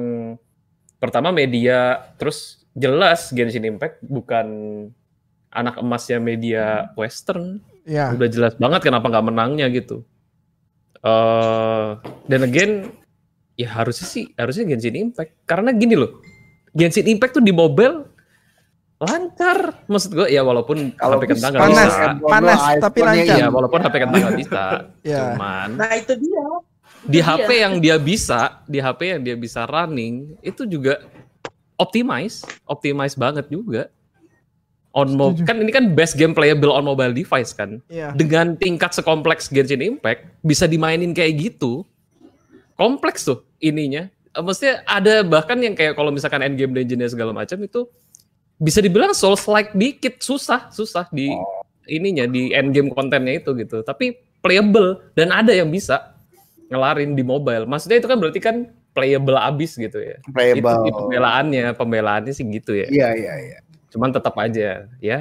pertama media terus jelas Genshin Impact bukan anak emasnya media western Ya. udah jelas banget kenapa nggak menangnya gitu. eh dan again ya harusnya sih harusnya Genshin Impact karena gini loh Genshin Impact tuh di mobile lancar maksud gue ya walaupun Kalau HP kentang nggak panas, bisa panas, tapi lancar. ya walaupun HP kentang nggak bisa Ya. cuman Nah itu dia. di. HP yang dia bisa di HP yang dia bisa running itu juga optimize optimize banget juga. On mo kan ini kan best game playable on mobile device kan. Iya. dengan tingkat sekompleks Genshin Impact bisa dimainin kayak gitu kompleks tuh ininya. Eh, maksudnya ada bahkan yang kayak kalau misalkan endgame dungeonnya segala macam itu bisa dibilang souls like dikit susah susah di ininya di endgame kontennya itu gitu. Tapi playable dan ada yang bisa ngelarin di mobile. Maksudnya itu kan berarti kan playable abis gitu ya itu Playable. di pembelaannya pembelaannya sih gitu ya Iya iya iya. cuman tetap aja ya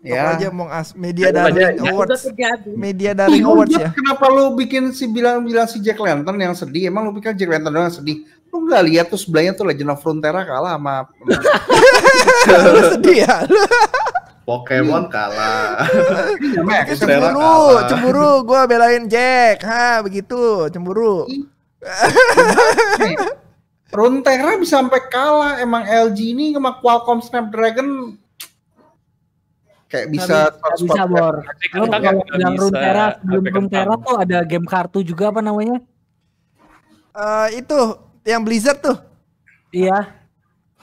Apa Ya. aja Among Us, media Tetap aja, darling ya. Udah awards. terjadi. Media darling awards ya. Kenapa lu bikin si bilang-bilang si Jack Lantern yang sedih? Emang lu pikir Jack Lantern doang sedih? Lu nggak lihat tuh sebelahnya tuh Legend of Frontera kalah sama Lu sedih ya. Pokemon kalah. Frontera cemburu, cemburu gua belain Jack. Ha, begitu, cemburu. Frontera bisa sampai kalah. Emang LG ini sama Qualcomm Snapdragon kayak bisa Nggak bisa bor. Kalau bilang Runeterra sebelum kentang. tuh ada game kartu juga apa namanya? Eh itu yang Blizzard tuh. Iya.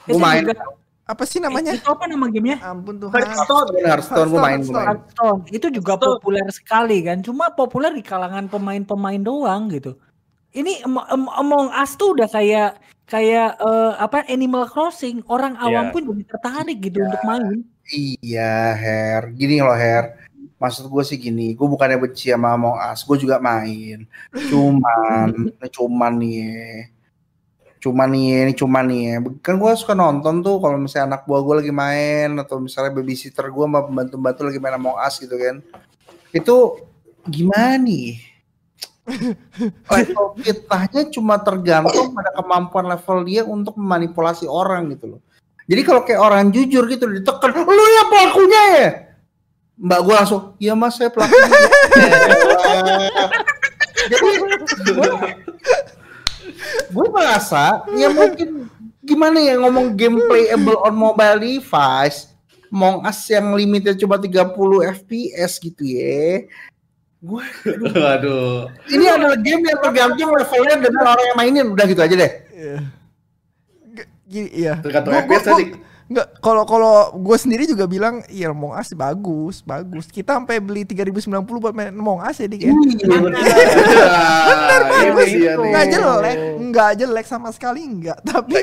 Gua main. juga Apa sih namanya? itu apa nama gamenya Ampun Tuhan. Hearthstone. Hearthstone gue main, gue main. Hearthstone itu juga Hearthstone. populer sekali kan cuma populer di kalangan pemain-pemain doang gitu ini Am- Am- Among Us tuh udah kayak kayak eh, apa Animal Crossing orang awam Iya. pun jadi tertarik gitu untuk main Iya, Her. Gini loh, Her. Maksud gue sih gini, gue bukannya benci sama Among Us, gue juga main. Cuman, cuman nih, cuman nih, ini cuman nih. Kan gue suka nonton tuh kalau misalnya anak buah gue lagi main atau misalnya babysitter gue sama pembantu-pembantu lagi main Among Us gitu kan. Itu gimana nih? Level fitnahnya cuma tergantung pada kemampuan level dia untuk memanipulasi orang gitu loh. Jadi kalau kayak orang jujur gitu ditekan, lu ya pelakunya ya. Mbak gue langsung, iya mas saya pelakunya. Jadi gue, merasa ya mungkin gimana ya ngomong game playable on mobile device, Among Us yang limitnya cuma 30 FPS gitu ya. Gue Waduh. ini adalah game yang tergantung levelnya dengan orang yang mainin udah gitu aja deh. Iya. Gini, iya. Tergantung FPS tadi. gua- Nggak, kalau kalau gue sendiri juga bilang, iya Among Us bagus, bagus. Kita sampai beli 3090 buat main Among Us ya, Dik ya. Iya, Bener bagus. Iya Nggak nih. jelek, nggak jelek sama sekali nggak. Tapi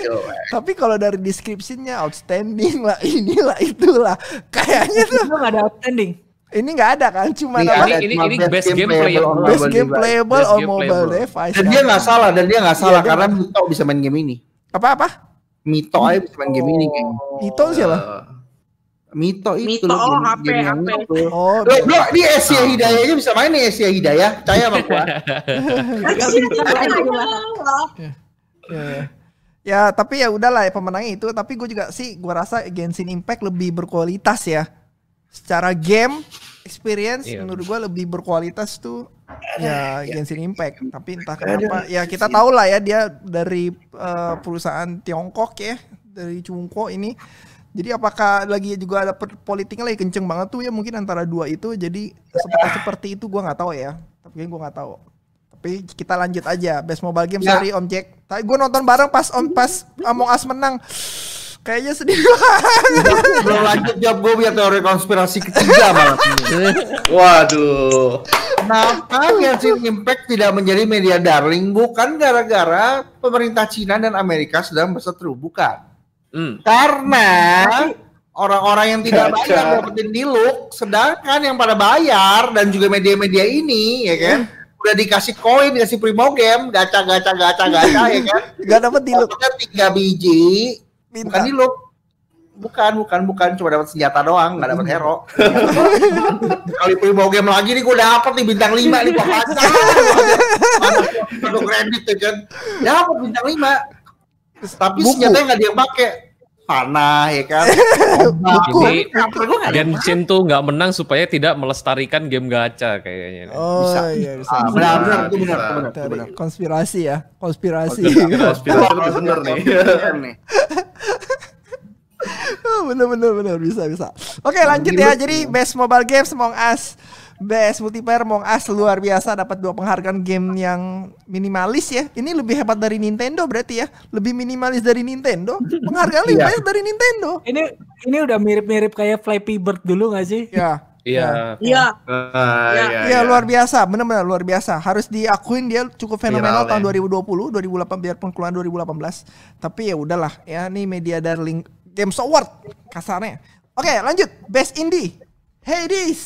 tapi kalau dari deskripsinya outstanding lah, inilah itulah. Kayaknya tuh itu nggak ada outstanding ini nggak ada kan, cuma Ini apa? ini- cuma ini best game playable on Best game playable Best on mobile device. Dan kan. dia nggak salah, dan dia nggak salah dia karena Mito bisa main game ini. apa apa? Mito aja bisa main game ini, geng. Itu siapa? Mito itu Mito, loh, oh, HP, HP. itu. Oh, Loh, bro, di Asia Hidayah aja bisa main nih Asia Hidayah. Percaya sama gua. Ya, ya. Ya, tapi ya udahlah ya pemenangnya itu. Tapi gue juga sih, gue rasa Genshin Impact lebih berkualitas ya. Secara game experience, Iya. menurut gue lebih berkualitas tuh ya Genshin Impact. Tapi entah kenapa, ya kita tahu lah ya dia dari eh, perusahaan Tiongkok ya, dari Cungko ini. Jadi apakah lagi juga ada politiknya lagi kenceng banget tuh ya mungkin antara dua itu. Jadi seperti seperti itu gue nggak tahu ya. Tapi gue nggak tahu. Tapi kita lanjut aja. Best mobile game Ya. sorry Om Jack. Tapi gue nonton bareng pas Om pas Among Us menang. Kayaknya sedih Belum lanjut jawab gue biar teori konspirasi ketiga malah. Waduh. Kenapa Genshin Impact tidak menjadi media darling? Bukan gara-gara pemerintah Cina dan Amerika sedang berseteru, bukan. Hmm. Karena orang-orang yang tidak bayar dapetin di look, sedangkan yang pada bayar dan juga media-media ini ya kan udah dikasih koin, dikasih primo game, gacha gacha gacha gacha ya kan. Gak dapet di. Dapetnya tiga biji, bukan Minta. di look. Bukan, bukan, bukan, cuma dapat senjata doang, nggak dapat hero. Kali primo game lagi nih gue dapet nih bintang 5 nih gua pasang. Kredit ya kan. Dapat bintang 5. Tapi Buku. senjatanya nggak dia pakai. Panah ya kan. Ada yang Genshin tuh nggak menang supaya tidak melestarikan game gacha kayaknya. Oh Bisa. iya bisa. Ah, bisa. benar, benar, itu benar, benar, benar. konspirasi ya, konspirasi. Konspirasi lebih bener nih. bener bener bener bisa bisa. Oke lanjut ya. Jadi best mobile games Among Us, best multiplayer Among Us luar biasa dapat dua penghargaan game yang minimalis ya. Ini lebih hebat dari Nintendo berarti ya. Lebih minimalis dari Nintendo. Penghargaan lebih Iya. banyak dari Nintendo. ini ini udah mirip-mirip kayak Flappy Bird dulu gak sih Ya. Iya. Iya. Ah, Ya. iya, Iya iya. luar biasa, benar-benar luar biasa. Harus diakuin dia cukup fenomenal Viral, tahun ya. 2020, 2008 biarpun keluar 2018. Tapi ya udahlah, ya ini media darling Games Award kasarnya. Oke, lanjut. Best Indie. Hades.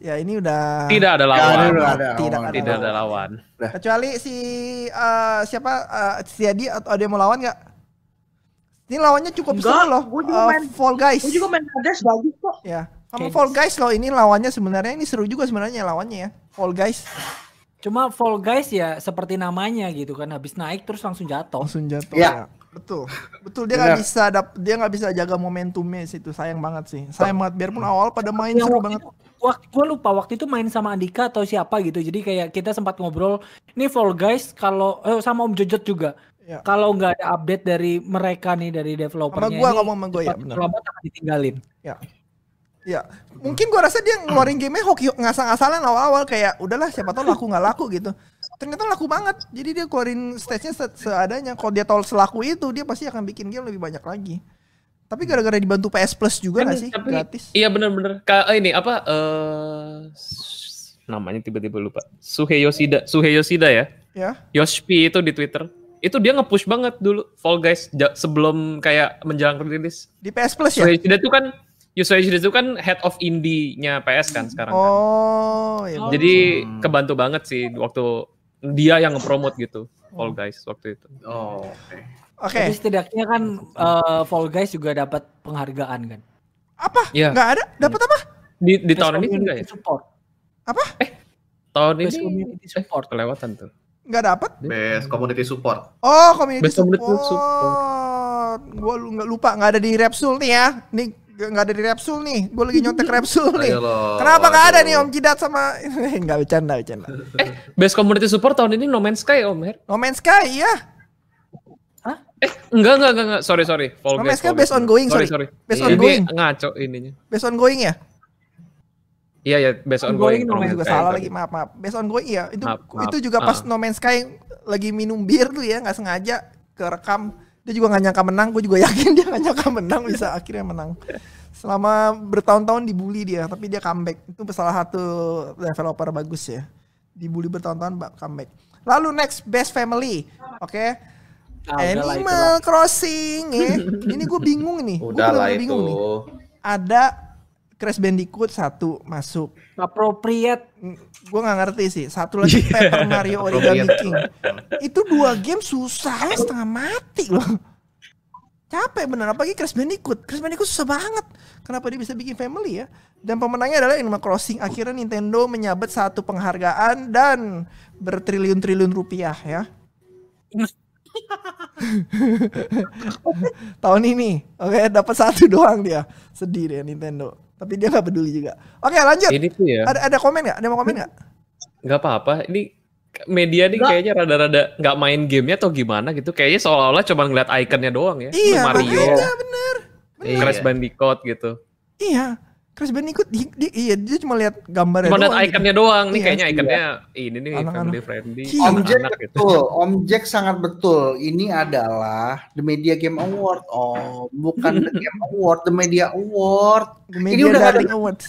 Ya ini udah Tidak ada lawan. ada, nggak ada Tidak lawan. ada Tidak ada lawan. Kecuali si eh, siapa eh, si Adi atau ada yang mau lawan nggak? Ini lawannya cukup Enggak, seru loh. gua juga Eh, main- Fall Guys. Gue juga main Hades bagus kok. Ya. Sama. Fall Guys loh ini lawannya sebenarnya ini seru juga sebenarnya lawannya ya. Fall Guys cuma Fall Guys ya seperti namanya gitu kan habis naik terus langsung jatuh langsung jatuh Ya. ya. Betul. Betul dia nggak bisa dap dia nggak bisa jaga momentumnya situ. Sayang banget sih. Sayang banget biarpun awal pada main seru waktu banget. itu- Waktu gue lupa waktu itu main sama Andika atau siapa gitu. Jadi kayak kita sempat ngobrol. Ini Fall Guys kalau eh, sama Om Jojot juga. Ya. Kalau nggak ada update dari mereka nih dari developernya. Sama gua ini ngomong sama gua, ya, benar. akan ditinggalin. Ya, mungkin gua rasa dia ngeluarin gamenya hoki ngasal-ngasalan awal-awal kayak udahlah siapa tahu laku nggak laku gitu. Ternyata laku banget. Jadi dia keluarin stage-nya se- seadanya. Kalau dia tahu selaku itu dia pasti akan bikin game lebih banyak lagi. Tapi gara-gara dibantu PS Plus juga Kan, nggak sih? tapi- Gratis. Iya bener-bener. Ka eh, ini apa? s- namanya tiba-tiba lupa. Suhe Yoshida, Suhe Yoshida ya. Ya. Yoshpi itu di Twitter. Itu dia nge-push banget dulu Fall Guys sebelum kayak menjelang rilis. Di PS Plus ya? Suhe Yoshida itu kan Yoshida itu kan head of indie-nya PS kan sekarang kan. Oh, ya. Oh. Jadi kebantu banget sih waktu dia yang nge-promote gitu Fall Guys waktu itu. Oh, oke. Oke. Tapi setidaknya kan eh, Fall Guys juga dapat penghargaan kan. Apa? Iya. Nggak ada? Dapat apa? Di di Best tahun ini community enggak ya? Support. Tahun Best ini community eh, support. kelewatan tuh. Nggak dapat? Best community support. Oh, community Best community support. support. Gua lu nggak lupa nggak ada di Repsul nih ya. Nih nggak ada di Repsul nih. Gue lagi nyontek Repsul nih. Kenapa nggak ada nih Om Jidat sama nggak bercanda bercanda. Best community support tahun ini No Man's Sky Om Her. No Man's Sky ya. Eh, enggak enggak enggak, enggak. sorry sorry. Fall No. Man's Sky based Guys. ongoing, sorry. sorry. sorry. Based Iya, ongoing. Ini ngaco ininya. Based ongoing ya? Iya ya, based Ongoing ongoing. No Man's juga Sky, salah sorry. lagi maaf maaf. Based ongoing ya. Itu Maaf, maaf. itu juga pas Ah. No Man's Sky lagi minum bir tuh ya nggak sengaja kerekam. Dia juga nggak nyangka menang. Gue juga yakin dia nggak nyangka menang bisa akhirnya menang. Selama bertahun-tahun dibully dia, tapi dia comeback. Itu salah satu developer bagus ya. Dibully bertahun-tahun ba- comeback. Lalu next best family, oke? Ah, udahlah, Animal Crossing ya. Ini gue bingung nih. Gue lah itu. bingung nih. Ada Crash Bandicoot satu masuk. Appropriate. Gue nggak ngerti sih. Satu lagi Paper Mario Origami. King. Itu dua game susah setengah mati loh. Capek bener apalagi Crash Bandicoot. Crash Bandicoot susah banget. Kenapa dia bisa bikin family ya? Dan pemenangnya adalah Animal Crossing. Akhirnya Nintendo menyabet satu penghargaan dan bertriliun-triliun rupiah ya. Tahun ini, oke dapat satu doang dia. Sedih deh Nintendo. Tapi dia nggak peduli juga. Oke lanjut. Ini tuh ya, Ada ada komen nggak? Ada mau komen nggak? nggak apa-apa. Ini media nih kayaknya rada-rada nggak main gamenya atau gimana gitu. Kayaknya seolah-olah cuma ngeliat ikonnya doang ya. Iya, Mario, makanya bener. Crash Iya. Bandicoot gitu. Iya. Crash Bandicoot di, di- iya dia cuma lihat gambarnya Cuma doang. gitu. ikonnya doang. Nih Iya. kayaknya ikonnya ini nih Anak-anak. family friendly. Iya. Om Jack anak gitu. betul, Om Jack sangat betul. Ini adalah The Media Game Award, oh bukan The Game Award, The Media Award. The Media udah ada- Awards.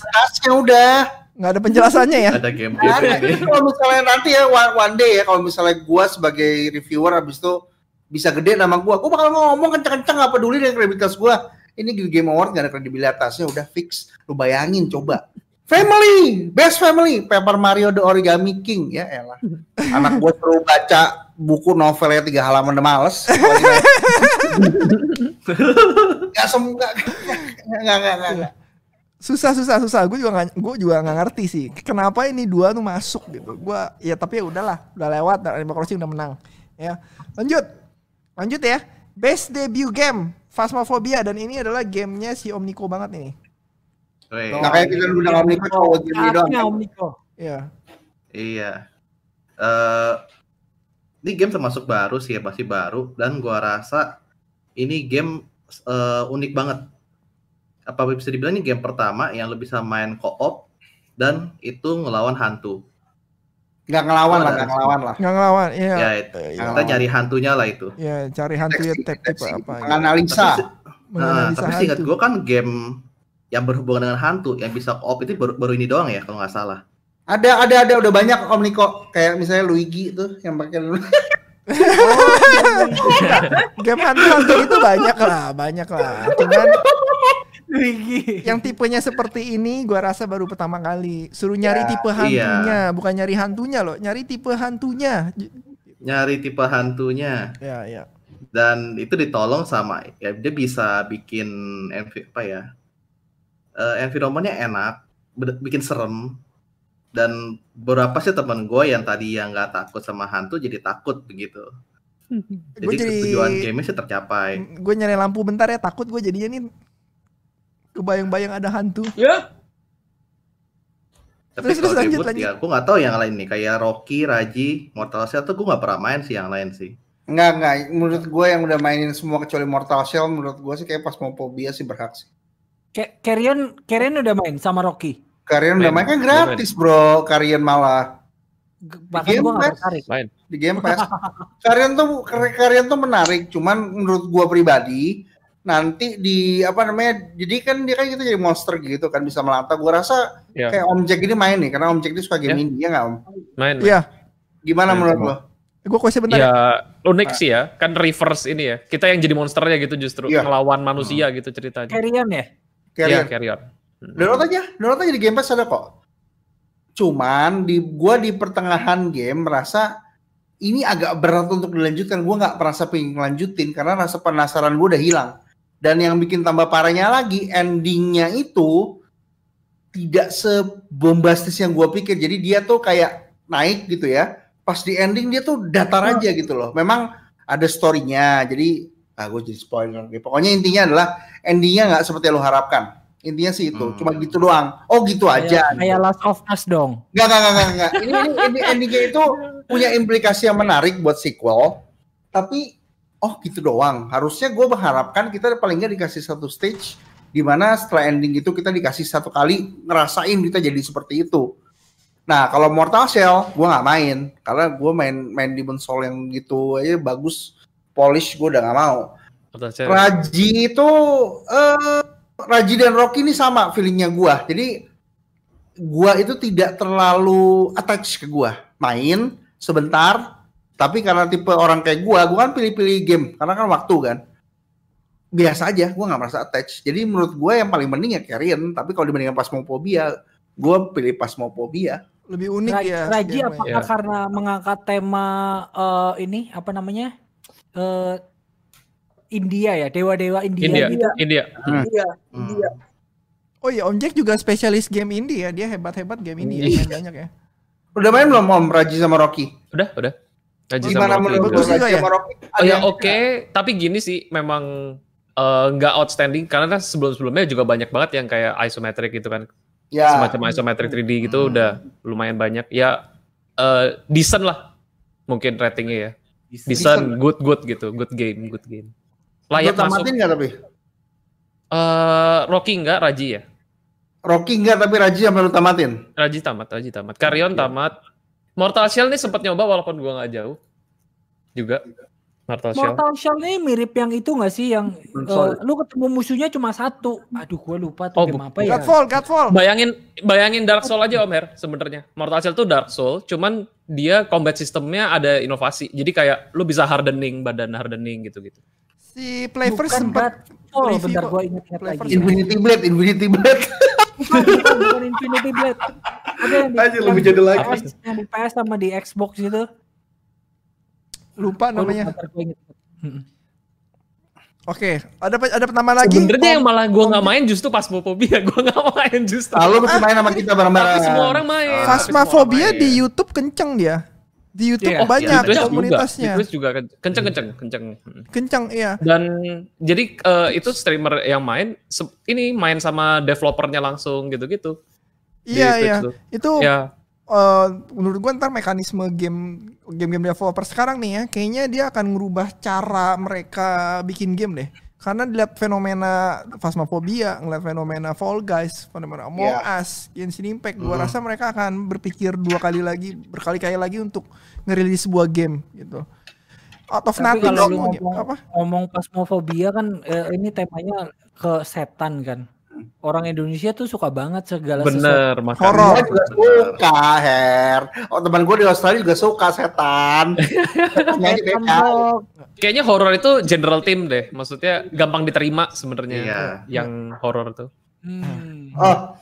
Udah. Nggak ada penjelasannya ya. Ada game game Jadi kalau misalnya nanti ya one, one day ya kalau misalnya gua sebagai reviewer habis itu bisa gede nama gua, gua bakal ngomong kenceng-kenceng nggak peduli dengan kredibilitas gua. Ini di Game Award gak ada kredibilitasnya udah fix. Lu bayangin coba. Family, best family, Paper Mario The Origami King ya elah. Anak gua suruh baca buku novelnya tiga halaman udah males. Gak semua, gak, gak, gak, gak, gak. Susah susah susah. Gue juga nggak gue juga nggak ngerti sih. Kenapa ini dua tuh masuk gitu. Gua ya tapi ya udahlah, udah lewat dan Animal Crossing udah menang. Ya. Lanjut. Lanjut ya. Best debut game Phasmophobia dan ini adalah gamenya si Omniko banget ini. Weh, Nggak kayak kita udah ngomongin cowok gini doang. Saatnya Om Niko. Ya. Iya. Eh ini game termasuk baru sih ya, masih baru dan gua rasa ini game eh, unik banget. Apa bisa dibilang ini game pertama yang lo bisa main co-op dan itu ngelawan hantu. Nggak ngelawan lah, nggak ngelawan lah. Nggak ngelawan. Iya. Ya, itu. Nggak Kita nyari hantunya lah itu. Ya, cari hantu ya deteksi, apa ya. Menganalisa. Tapi se- Nah, tapi hantu. gue kan game yang berhubungan dengan hantu yang bisa co-op itu baru, baru ini doang ya kalau nggak salah. Ada, ada, ada, udah banyak Om Niko. Kayak misalnya Luigi tuh yang pakai Game hantu-hantu itu banyak lah, banyak lah. Cuman. Yang tipenya seperti ini gua rasa baru pertama kali. Suruh nyari Ya, tipe iya. hantunya, bukan nyari hantunya loh, nyari tipe hantunya. Nyari tipe hantunya Ya, ya. dan itu ditolong sama ya dia bisa bikin envi- apa ya? eh, environmentnya enak, bikin serem dan beberapa sih teman gue yang tadi yang nggak takut sama hantu jadi takut begitu. Jadi, Gue jadi tujuan game sih tercapai. gue nyari lampu bentar ya, takut gue jadinya nih kebayang-bayang ada hantu. Ya, Tapi Terus, terus, lanjut, ribut lanjut. ya, gue nggak tahu yang lain nih kayak Rocky, Raji, Mortal Shell tuh gue nggak pernah main sih yang lain sih. Enggak, enggak. Menurut gue yang udah mainin semua kecuali Mortal Shell, menurut gue sih kayak pas mau Phobia sih berhak sih. Carrion, Carrion udah main sama Rocky. Karian udah Main. kan gratis bro, Karian malah Bahkan Game gua gak tertarik. Main. di Game Pass. Karian tuh Karian tuh menarik, cuman menurut gue pribadi nanti di apa namanya jadi kan dia kan kita jadi monster gitu kan bisa melata gue rasa Ya. kayak Om Jack ini main nih karena Om Jack ini suka game Ya. indie ya nggak Om Main. Iya, gimana Main menurut lo gue kuesin bentar. ya. Ya unik sih ya, kan reverse ini ya. Kita yang jadi monsternya gitu justru Iya. ngelawan manusia gitu ceritanya. Carrion ya? Carrier Iya, carry on. Hmm. download aja download aja di Game Pass ada kok cuman di gua di pertengahan game merasa ini agak berat untuk dilanjutkan gua nggak merasa pengen lanjutin karena rasa penasaran gua udah hilang dan yang bikin tambah parahnya lagi endingnya itu tidak sebombastis yang gua pikir. Jadi dia tuh kayak naik gitu ya. Pas di ending dia tuh datar aja gitu loh. Memang ada storynya jadi ah gue jadi spoiler. Pokoknya intinya adalah endingnya nggak seperti yang lo harapkan. Intinya sih itu Hmm. cuma gitu doang. Oh gitu aja Kayak, kayak Last of Us dong. Nggak, nggak, nggak, nggak, ini, ini endingnya itu punya implikasi yang menarik buat sequel. Tapi, oh gitu doang. Harusnya gue mengharapkan kita paling nggak dikasih satu stage di mana setelah ending itu kita dikasih satu kali ngerasain kita jadi seperti itu. Nah, kalau Mortal Shell, gue nggak main. Karena gue main main Demon Soul yang gitu aja bagus, polish gue udah nggak mau. Raji itu eh Raji dan Rocky ini sama feelingnya gua. Jadi gua itu tidak terlalu attach ke gua. Main sebentar, tapi karena tipe orang kayak gua, gua kan pilih-pilih game karena kan waktu kan. Biasa aja, gua nggak merasa attach. Jadi menurut gua yang paling mending ya Carrion, tapi kalau dibandingkan Phasmophobia, gua pilih Phasmophobia. Lebih unik Raji, ya. Raji apakah Ya. karena mengangkat tema eh, ini apa namanya? Eh, India ya, dewa-dewa India, India, gitu. India. Hmm. Iya, Hmm. Oh iya, Om Jack juga spesialis game indie ya. Dia hebat-hebat game indie ya. Iya. banyak ya. Udah main belum Om Raji sama Rocky? Udah, udah. Raji sama Gimana Rocky menurut lu juga ya? sama Rocky? Oh ya yang- oke, tapi gini sih memang eh, nggak outstanding karena kan sebelum-sebelumnya juga banyak banget yang kayak isometric gitu kan. Ya. Semacam isometric 3D gitu Hmm. udah lumayan banyak. Ya eh decent lah mungkin ratingnya ya. Decent, good good gitu, good game, good game. Lu Layak masuk. tamatin nggak tapi? Eh Rocky enggak, Raji ya? Rocky enggak tapi Raji sampai lu tamatin. Raji tamat, Raji tamat. Carrion tamat. Mortal Shell nih sempat nyoba walaupun gua nggak jauh. Juga. Mortal Shell. Mortal Shell ini mirip yang itu nggak sih yang eh, lu ketemu musuhnya cuma satu. Aduh, gua lupa tuh Oh, game apa ya. Godfall, Godfall. Bayangin bayangin Dark Soul aja Om Her sebenarnya. Mortal Shell tuh Dark Soul, cuman dia combat sistemnya ada inovasi. Jadi kayak lu bisa hardening badan hardening gitu-gitu. Si Playverse sempat Oh, bentar gua ingat-ingat lagi. Infinity Blade, Infinity Blade. Bukan, bukan, bukan Infinity Blade. Ada yang di, yang lebih di jadul lagi. PS, yang di PS sama di Xbox gitu. lupa namanya. gua ingat. Mm-mm. Ada ada pertama lagi. Sebenarnya yang malah gua Om nggak main justru pas Phasmophobia, gua nggak main justru. Lalu mesti main sama kita bareng-bareng. Tapi semua orang main. Ah. Orang di main. YouTube kenceng dia. Di YouTube Iya. banyak Twitch komunitasnya. Juga, di juga ken- kenceng kenceng kenceng. Hmm. Kenceng iya. Dan jadi eh, itu streamer yang main ini main sama developernya langsung gitu-gitu. Iya iya. tuh. Itu Ya, eh, menurut gua ntar mekanisme game game-game developer sekarang nih ya, kayaknya dia akan ngerubah cara mereka bikin game deh. Karena dilihat fenomena Phasmophobia, ngeliat fenomena Fall Guys, fenomena Among Iya. Us, Genshin Impact, gua Hmm. rasa mereka akan berpikir dua kali lagi, berkali-kali lagi untuk ngerilis sebuah game gitu. Out of Tapi nothing kalau game. ngomong, apa? ngomong Phasmophobia kan eh, ini temanya ke setan kan. Orang Indonesia tuh suka banget segala sesuatu. bener makanya. Horor. Gua juga suka, Her. Oh, teman gue di Australia juga suka setan. Kayaknya horor itu general team deh. Maksudnya gampang diterima sebenarnya Iya. yang horor tuh. Hmm. Oh,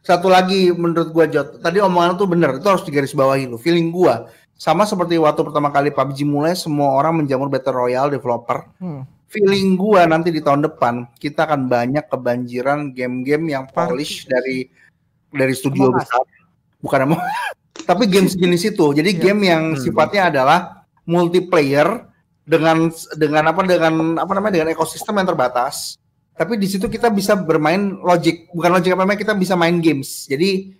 satu lagi menurut gua Jot. Tadi omongan lu tuh bener, itu harus digarisbawahi lu. Feeling gua sama seperti waktu pertama kali PUBG mulai semua orang menjamur Battle Royale developer. Hmm. Feeling gua nanti di tahun depan kita akan banyak kebanjiran game-game yang polish dari dari studio Us. besar. Bukan emang tapi game sejenis itu. Jadi Iya. game yang Hmm. sifatnya adalah multiplayer dengan dengan apa dengan apa namanya dengan ekosistem yang terbatas. Tapi di situ kita bisa bermain logic, bukan logic apa namanya kita bisa main games. Jadi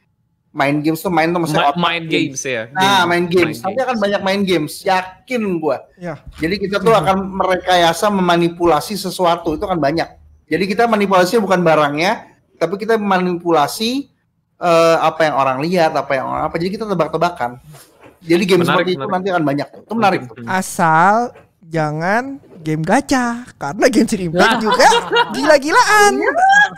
main games tuh main tuh maksudnya Ma- otak main games ya. Nah, main games. Tapi games. akan banyak main games. Yakin gua. Ya. Jadi kita tuh akan merekayasa memanipulasi sesuatu itu kan banyak. Jadi kita manipulasi bukan barangnya, tapi kita manipulasi eh, apa yang orang lihat, apa yang orang apa. Jadi kita tebak-tebakan. Jadi game Menarik, seperti itu menarik. nanti akan banyak. Itu menarik. tuh. Asal jangan game gacha karena Genshin Impact juga gila-gilaan.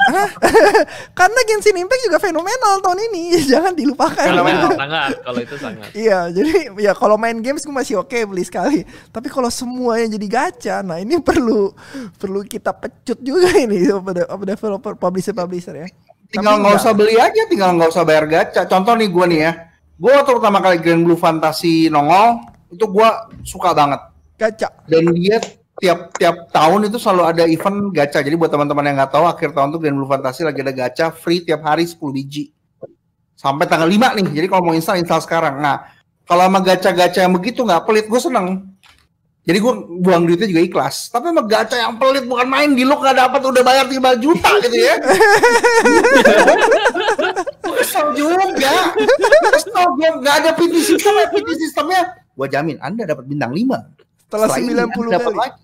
Hah? karena Genshin Impact juga fenomenal tahun ini, jangan dilupakan. Fenomenal. Sangat. Kalau itu sangat. Iya, jadi ya kalau main games gue masih oke beli sekali. Tapi kalau semuanya jadi gacha, nah ini perlu perlu kita pecut juga ini pada developer publisher publisher ya. tinggal nggak enggak. usah beli aja, tinggal nggak usah bayar gacha. Contoh nih gue nih ya, gue waktu pertama kali Grand Blue Fantasy nongol, itu gue suka banget. Gacha. Dan dia tiap tiap tahun itu selalu ada event gacha. Jadi buat teman-teman yang nggak tahu, akhir tahun tuh Grand Blue Fantasy lagi ada gacha free tiap hari 10 biji. Sampai tanggal 5 nih. Jadi kalau mau install, install sekarang. Nah, kalau sama gacha-gacha yang begitu nggak pelit, gue seneng. Jadi gue buang duitnya juga ikhlas. Tapi sama gacha yang pelit bukan main di lo nggak dapat udah bayar 5 juta gitu ya. Kesel juga. Kesel gue nggak ada PT system, PT sistemnya. Gue jamin Anda dapat bintang 5 Setelah ini 90 Anda dapat kali. lagi.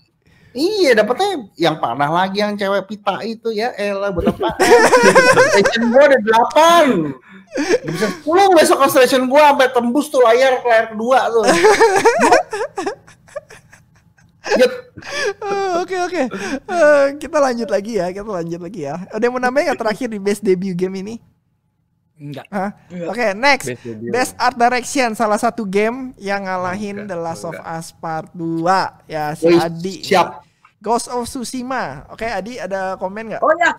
Iya, dapetnya yang panah lagi yang cewek pita itu ya. Elah buat apa? Station gua ada 8. Bisa 10 besok constellation gua sampai tembus tuh layar layar kedua tuh. Eh, Oke oke. Eh, kita lanjut lagi ya, kita lanjut lagi ya. Ada yang mau nambahin nggak terakhir di best debut game ini? Enggak. Hah? Enggak. Oke, next. Best. Best Art Direction salah satu game yang ngalahin The Last of Us Part 2 ya si Wih, Adi. siap. Ghost of Tsushima. Oke, Adi ada komen nggak? Oh ya,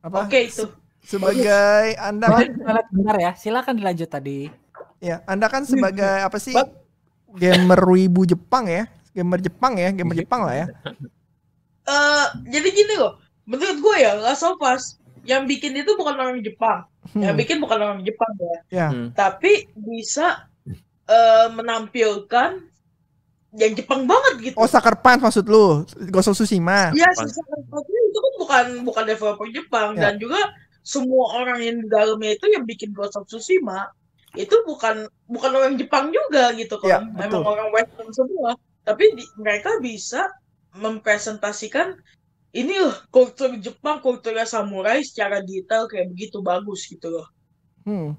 Apa? oke itu. Sebagai Anda Boleh kita lihat bentar ya. Silakan dilanjut tadi. ya, Anda kan sebagai apa sih? Gamer wibu Jepang ya. Gamer Jepang ya, gamer Jepang lah ya. Eh, jadi gini loh, menurut gue ya, Last of Us yang bikin itu bukan orang Jepang, yang Hmm, bikin bukan orang Jepang ya, ya. Hmm. tapi bisa eh, menampilkan yang Jepang banget gitu. Oh, Sucker Punch maksud lu? Ghost of Tsushima. Iya, Sucker Punch itu kan bukan bukan developer Jepang Ya. dan juga semua orang yang di dalamnya itu yang bikin Ghost of Tsushima itu bukan bukan orang Jepang juga gitu kan, betul. emang orang Western semua. Tapi di- mereka bisa mempresentasikan ini loh kultur Jepang, kulturnya samurai secara detail kayak begitu bagus gitu loh. Hmm,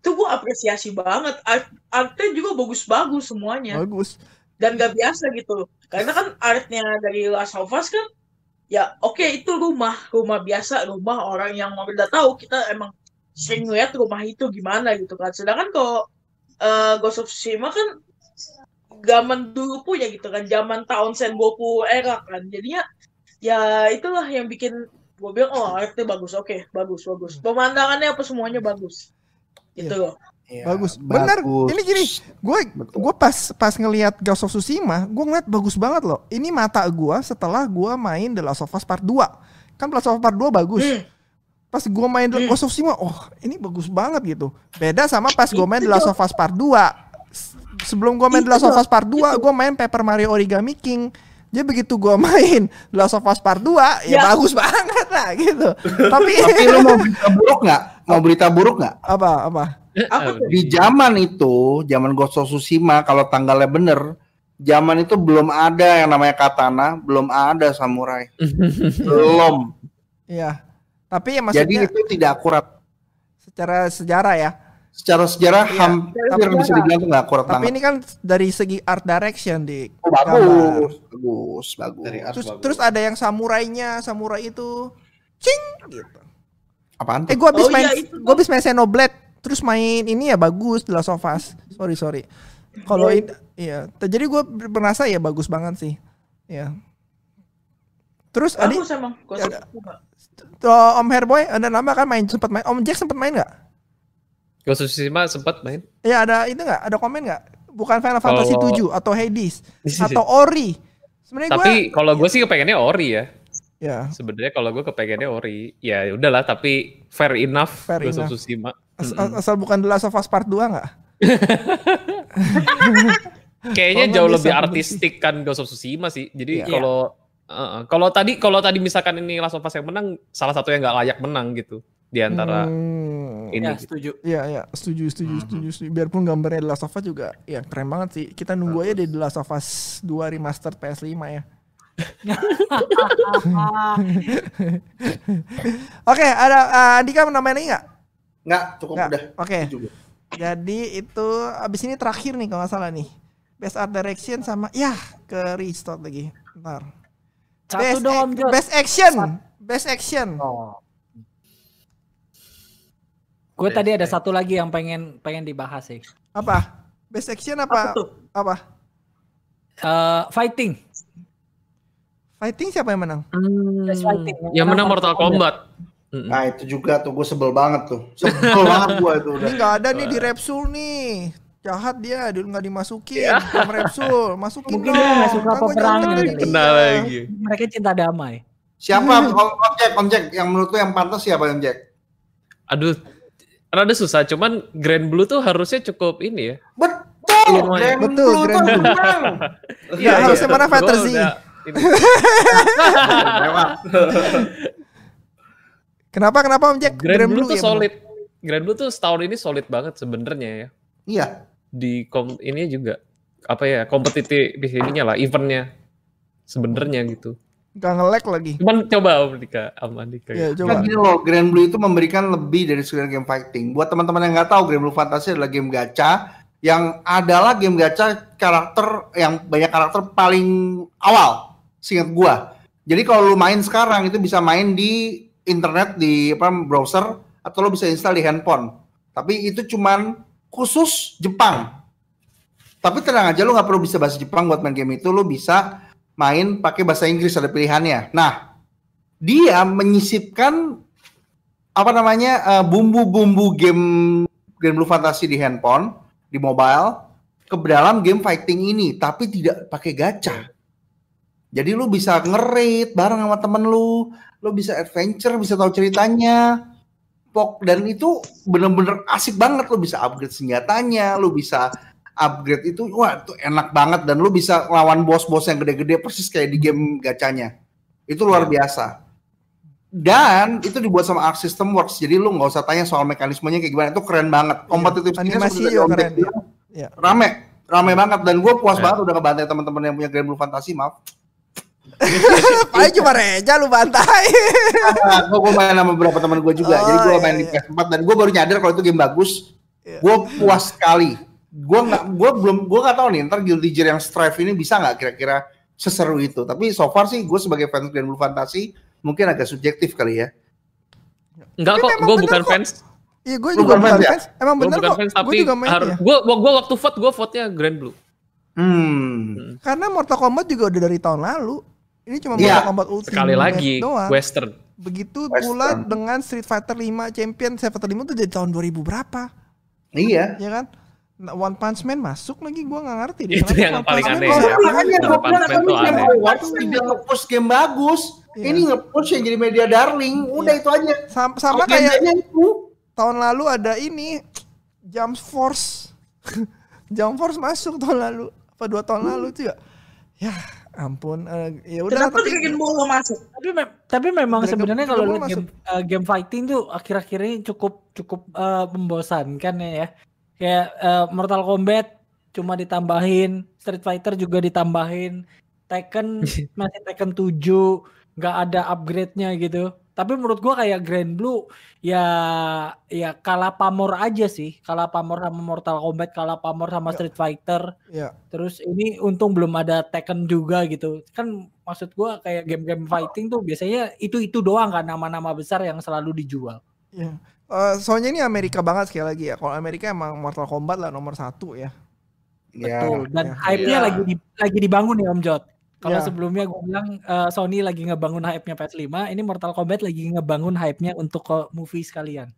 Itu gue apresiasi banget. Art artnya juga bagus-bagus semuanya. Bagus. dan gak biasa gitu karena kan artnya dari Last of Us kan ya oke itu rumah. Rumah biasa rumah orang yang udah tahu kita emang sering lihat rumah itu gimana gitu kan. Sedangkan kalau eh, Ghost of Tsushima kan zaman dulu punya gitu kan. Zaman tahun Sengoku era kan. Jadinya ya itulah yang bikin gue bilang oh artnya bagus oke bagus bagus pemandangannya apa semuanya bagus gitu loh Iya, Bagus. Bener. Ini gini, gue gue pas pas ngelihat Ghost of Tsushima, gue ngeliat bagus banget loh. Ini mata gue setelah gue main The Last of Us Part 2. Kan The Last of Us Part 2 bagus. Hmm. Pas gue main The Hmm. Ghost of Tsushima, oh ini bagus banget gitu. Beda sama pas gue main The Itu Last of Us Part 2. S- Sebelum gue main The Last of Us Part 2, gue main Paper Mario Origami King. Jadi begitu gue main The Last of Us Part 2, ya, Ya. bagus banget lah gitu. Tapi Tapi lu mau berita buruk nggak? Mau berita buruk nggak? apa apa? Apa tuh? Di zaman itu, zaman Ghost of Tsushima, kalau tanggalnya bener, zaman itu belum ada yang namanya katana, belum ada samurai, belum. Iya. Tapi ya Jadi maksudnya itu tidak akurat. secara sejarah ya. Secara sejarah Iya, hampir secara bisa dibilang nggak akurat Tapi banget. ini kan dari segi art direction di Oh, gambar. bagus, bagus, bagus. Dari art Terus bagus. terus ada yang samurainya, samurai itu cing gitu. Apaan Eh tuh? gua habis Oh, main iya, itu gua habis main Xenoblade terus main ini ya bagus The Last of Us. Sorry sorry. Kalau Iya. ini iya, T- jadi gua merasa ya bagus banget sih. Iya. Terus Adi, bagus emang Ghost of ada- oh, Om Herboy ada nama kan main sempat main. Om Jack sempat main nggak? Ghost of Tsushima sempat main. Ya ada itu nggak? Ada komen nggak? Bukan Final Fantasy Kalau- 7 atau Hades atau Ori. Sebenarnya gua Tapi kalau gue sih kepengennya Ori ya. ya Sebenarnya kalau gue kepengennya Ori, ya udahlah. Tapi fair enough. Fair Ghost of enough. Tsushima. as- Mm-mm. asal bukan The Last of Us Part 2 nggak? Kayaknya jauh lebih artistik kan Ghost of Tsushima sih. Jadi Iya. kalau uh, kalau tadi kalau tadi misalkan ini Last of Us yang menang, salah satu yang nggak layak menang gitu di antara Hmm, ini. Ya, gitu. setuju. Iya iya setuju setuju setuju setuju. Biarpun gambarnya The Last of Us juga ya keren banget sih. Kita nunggu aja di The Last of Us 2 remastered PS5 ya. Oke, ada uh, Andika mau nambahin lagi nggak? Nggak, cukup Nggak. udah. Oke. Juga. Jadi itu abis ini terakhir nih kalau nggak salah nih. Best Art Direction sama ya ke restart lagi. Ntar. Satu Best, dong ac- best action. Best action. Oh. Gue tadi ada satu lagi yang pengen pengen dibahas sih. Apa? Best action Apa apa? tuh? Apa? Eh, fighting. Fighting siapa yang menang? Best fighting. Yang menang Mortal Kombat. Mm-mm. Nah itu juga tuh gue sebel banget tuh. Sebel banget gue itu udah. Ini nggak ada nih di Repsul nih. Jahat dia, dia nggak dimasukin Ya. sama Repsul. Masukin Mungkin dong. dia nggak suka peperangan nyontek dari kali. dia. Kena lagi. Mereka cinta damai. Siapa Om, Om Jack, Om Jack yang menurut lu yang pantas siapa Om Jack? Aduh, rada susah. Cuman Grand Blue tuh harusnya cukup ini ya. Betul, Lumayan. Grand Betul, Blue Grand tuh Blue. Iya, harusnya mana Gua Fighter. Lewat. Kenapa kenapa Om Jack? Grand, Blue, tuh ya, solid. Grand Blue tuh setahun ini solid banget sebenarnya ya. Iya. Di kom ini juga apa ya kompetitif ininya lah eventnya sebenarnya gitu. Gak nge-lag lagi. Cuman coba Om Dika, Om Andika. Ya, gitu. coba. Kan gini loh, Grand Blue itu memberikan lebih dari sekedar game fighting. Buat teman-teman yang nggak tahu, Grand Blue Fantasy adalah game gacha yang adalah game gacha karakter yang banyak karakter paling awal, seingat gua. Jadi kalau lu main sekarang itu bisa main di internet di apa browser atau lu bisa install di handphone. Tapi itu cuman khusus Jepang. Tapi tenang aja lu nggak perlu bisa bahasa Jepang buat main game itu, lu bisa main pakai bahasa Inggris ada pilihannya. Nah, dia menyisipkan apa namanya eh, bumbu-bumbu game Grand Blue Fantasy di handphone, di mobile ke dalam game fighting ini, tapi tidak pakai gacha. Jadi lu bisa nge-raid bareng sama temen lu, lu bisa adventure, bisa tahu ceritanya. Pok dan itu bener-bener asik banget lu bisa upgrade senjatanya, lu bisa upgrade itu wah itu enak banget dan lu bisa lawan bos-bos yang gede-gede persis kayak di game gacanya. Itu luar biasa. Dan itu dibuat sama Arc System Works. Jadi lu nggak usah tanya soal mekanismenya kayak gimana. Itu keren banget. Kompetitif Animasi juga keren. Iya. Rame, rame banget dan gue puas Ya. banget udah ngebantai teman-teman yang punya Grand Blue Fantasy, maaf. Paling cuma Reja lu bantai. gue gue main sama beberapa teman gue juga. Oh, Jadi gue iya, main di iya. PS4 dan gue baru nyadar kalau itu game bagus. Iya. Gue puas sekali. Gue nggak, gue belum, gue nggak tahu nih. Ntar Guilty Gear yang Strive ini bisa nggak kira-kira seseru itu. Tapi so far sih gue sebagai fans Grand Blue Fantasy mungkin agak subjektif kali ya. Enggak kok, gue bukan kok. fans. Iya gue juga bukan fans ya? fans. Emang Gue bener bukan kok. fans Gue tapi juga main har- ya. gue gua, gua waktu vote gue vote-nya Grand Blue. Hmm. Karena Mortal Kombat juga udah dari tahun lalu. Ini cuma Iya. Mortal Kombat Ultimate Sekali lagi doang. western. Begitu Western. pula dengan Street Fighter 5 Champion Street Fighter 5 tuh dari tahun 2000 berapa? Iya. Ya kan? Nah, One Punch Man masuk lagi gua nggak ngerti deh. Itu Kenapa yang One paling Man aneh. masuk? Ya, Makanya One gue Punch Man tuh bilang aneh. Awards tidak nge-push game bagus. Iya. Ini nge-push yang jadi media darling. Udah Iya. itu aja. Sama, sama kayak Agendanya itu. tahun lalu ada ini Jump Force. Jump Force masuk tahun lalu. Apa dua tahun lalu tuh ya? Ya ampun. eh, ya udah Kenapa Dragon Ball masuk? Tapi mem- tapi memang sebenarnya kalau game, eh, game fighting tuh akhir-akhir ini cukup cukup eh, membosankan ya. Ya. Kayak eh, Mortal Kombat cuma ditambahin, Street Fighter juga ditambahin, Tekken masih Tekken 7, nggak ada upgrade-nya gitu. Tapi menurut gua kayak Grand Blue ya ya kalah pamor aja sih, kalah pamor sama Mortal Kombat, kalah pamor sama Ya. Street Fighter. ya. Terus ini untung belum ada Tekken juga gitu. Kan maksud gua kayak game-game fighting tuh biasanya itu-itu doang kan nama-nama besar yang selalu dijual. ya. Eh, soalnya ini Amerika banget sekali lagi ya. Kalau Amerika emang Mortal Kombat lah nomor satu ya. Ya. Betul. Dan ya. hype-nya Iya. lagi di, lagi dibangun ya Om Jot. Kalau Ya. sebelumnya gue bilang eh, Sony lagi ngebangun hype-nya PS5, ini Mortal Kombat lagi ngebangun hype-nya untuk ke movie sekalian.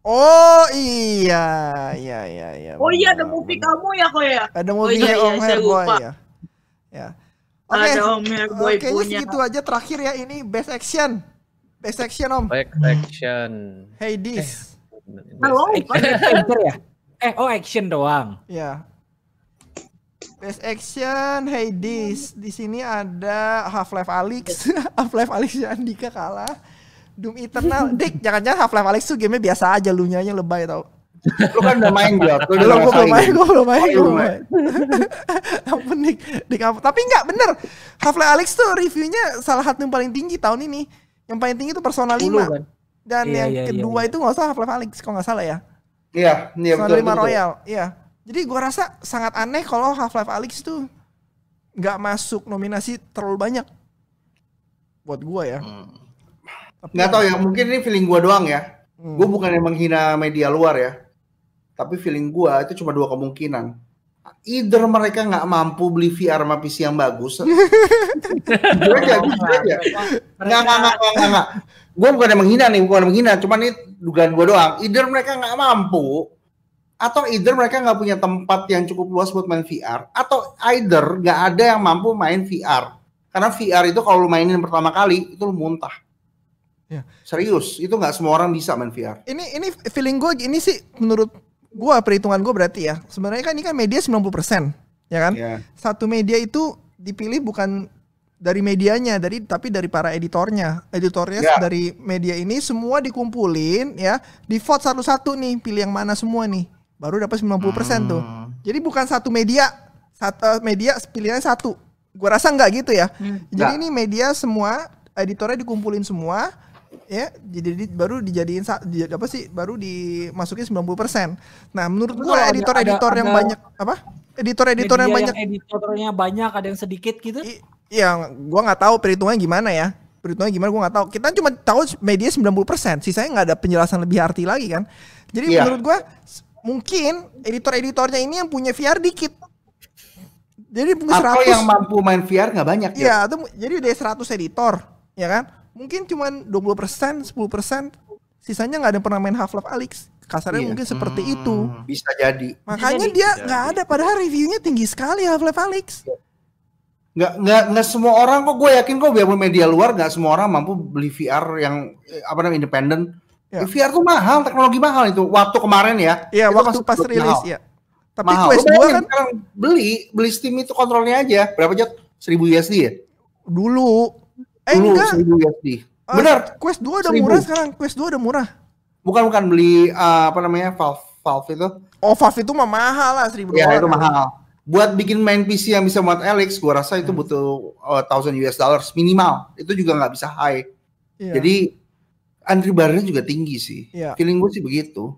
Oh iya, iya, iya, iya. Oh iya ada movie kamu ya kok ya? Ada Oh movie iya, iya, Om saya Hairboy lupa. ya. Ya. Oke. Ada Om Hairboy Oke, punya. segitu aja terakhir ya ini best action. Best action Om. Baik action. Hades. Halo. Action adventure ya? Eh, oh action doang. Ya. Best action Hades. Di sini ada Half-Life Alyx. Half-Life Alyx Andika kalah. Doom Eternal. Dik, jangan-jangan Half-Life Alyx tuh game biasa aja lu nyanyi lebay tau. Lu kan udah main Jot. Lu udah Belum, gue belum main, gue belum main, Oh, gue belum belum main. ampun Dik, Dik ampun. Tapi enggak bener. Half-Life Alyx tuh reviewnya salah satu yang paling tinggi tahun ini. Yang paling tinggi itu Persona 5. 10 kan? Dan Iya, yang iya, iya, kedua iya. itu nggak usah Half-Life Alyx kalau nggak salah ya. Iya, iya Persona betul. 5 betul. Royal, iya. Jadi gua rasa sangat aneh kalau Half-Life Alyx tuh nggak masuk nominasi terlalu banyak buat gua ya. Hmm. Tapi Nggak tahu ya, mungkin ini feeling gua doang ya. Hmm. Gue bukan yang menghina media luar ya. Tapi feeling gua itu cuma dua kemungkinan. Either mereka nggak mampu beli VR sama PC yang bagus. aja, jujur aja. Nggak, nggak, nggak, nggak, nggak, nggak. Gue bukan yang menghina nih, bukan yang menghina. Cuman ini dugaan gue doang. Either mereka nggak mampu, atau either mereka nggak punya tempat yang cukup luas buat main VR, atau either nggak ada yang mampu main VR. Karena VR itu kalau lu mainin pertama kali, itu lu muntah. Ya. Serius, itu nggak semua orang bisa main VR. Ini ini feeling gue ini sih menurut gua perhitungan gue berarti ya. Sebenarnya kan ini kan media 90%, ya kan? Ya. Satu media itu dipilih bukan dari medianya, dari tapi dari para editornya. Editornya Ya. dari media ini semua dikumpulin ya, di vote satu-satu nih, pilih yang mana semua nih. Baru dapat 90% tuh. Hmm. Jadi bukan satu media, satu media pilihannya satu. Gua rasa nggak gitu ya. Jadi Nggak. ini media semua editornya dikumpulin semua ya jadi di- baru dijadiin di, apa sih baru dimasukin 90%. Nah, menurut Tapi gua editor-editor yang ada- banyak apa? Editor-editor yang banyak editornya banyak, ada yang sedikit gitu. i- yang gua nggak tahu perhitungannya gimana ya. Perhitungannya gimana gua nggak tahu. Kita cuma tahu media 90%, sisanya nggak ada penjelasan lebih arti lagi kan. Jadi Iya. menurut gua mungkin editor-editornya ini yang punya VR dikit. Jadi mungkin Atau 100 yang mampu main VR nggak banyak ya? Iya, itu jadi dari 100 editor, ya kan? Mungkin cuman 20%, 10%, sisanya nggak ada yang pernah main Half-Life Alyx. Kasarnya Iya. mungkin seperti Hmm. itu. Bisa jadi. Makanya jadi. dia nggak ada padahal reviewnya tinggi sekali Half-Life Alyx. Nggak, nggak, nggak semua orang kok gue yakin kok biarpun media luar nggak semua orang mampu beli VR yang eh, apa namanya independen. Ya. VR tuh mahal, teknologi mahal itu. Waktu kemarin ya. Iya, itu waktu pas rilis ya. Tapi mahal. Quest Lu 2 bayangin kan sekarang beli, beli Steam itu kontrolnya aja. Berapa jat? 1000 USD ya? dulu eh Dulu enggak. 1000 USD. Eh, Bener. Quest 2 udah 1000. murah sekarang. Quest 2 udah murah. Bukan bukan beli eh, apa namanya Valve Valve itu. Oh, Valve itu mah mahal lah 1000 Ya dolar. itu mahal. Buat bikin main PC yang bisa muat Alex, gua rasa Hmm. itu butuh uh, 1000 US dollars minimal. Itu juga nggak bisa high. Iya. Jadi antri barnya juga tinggi sih. Iya. Feeling gue sih begitu.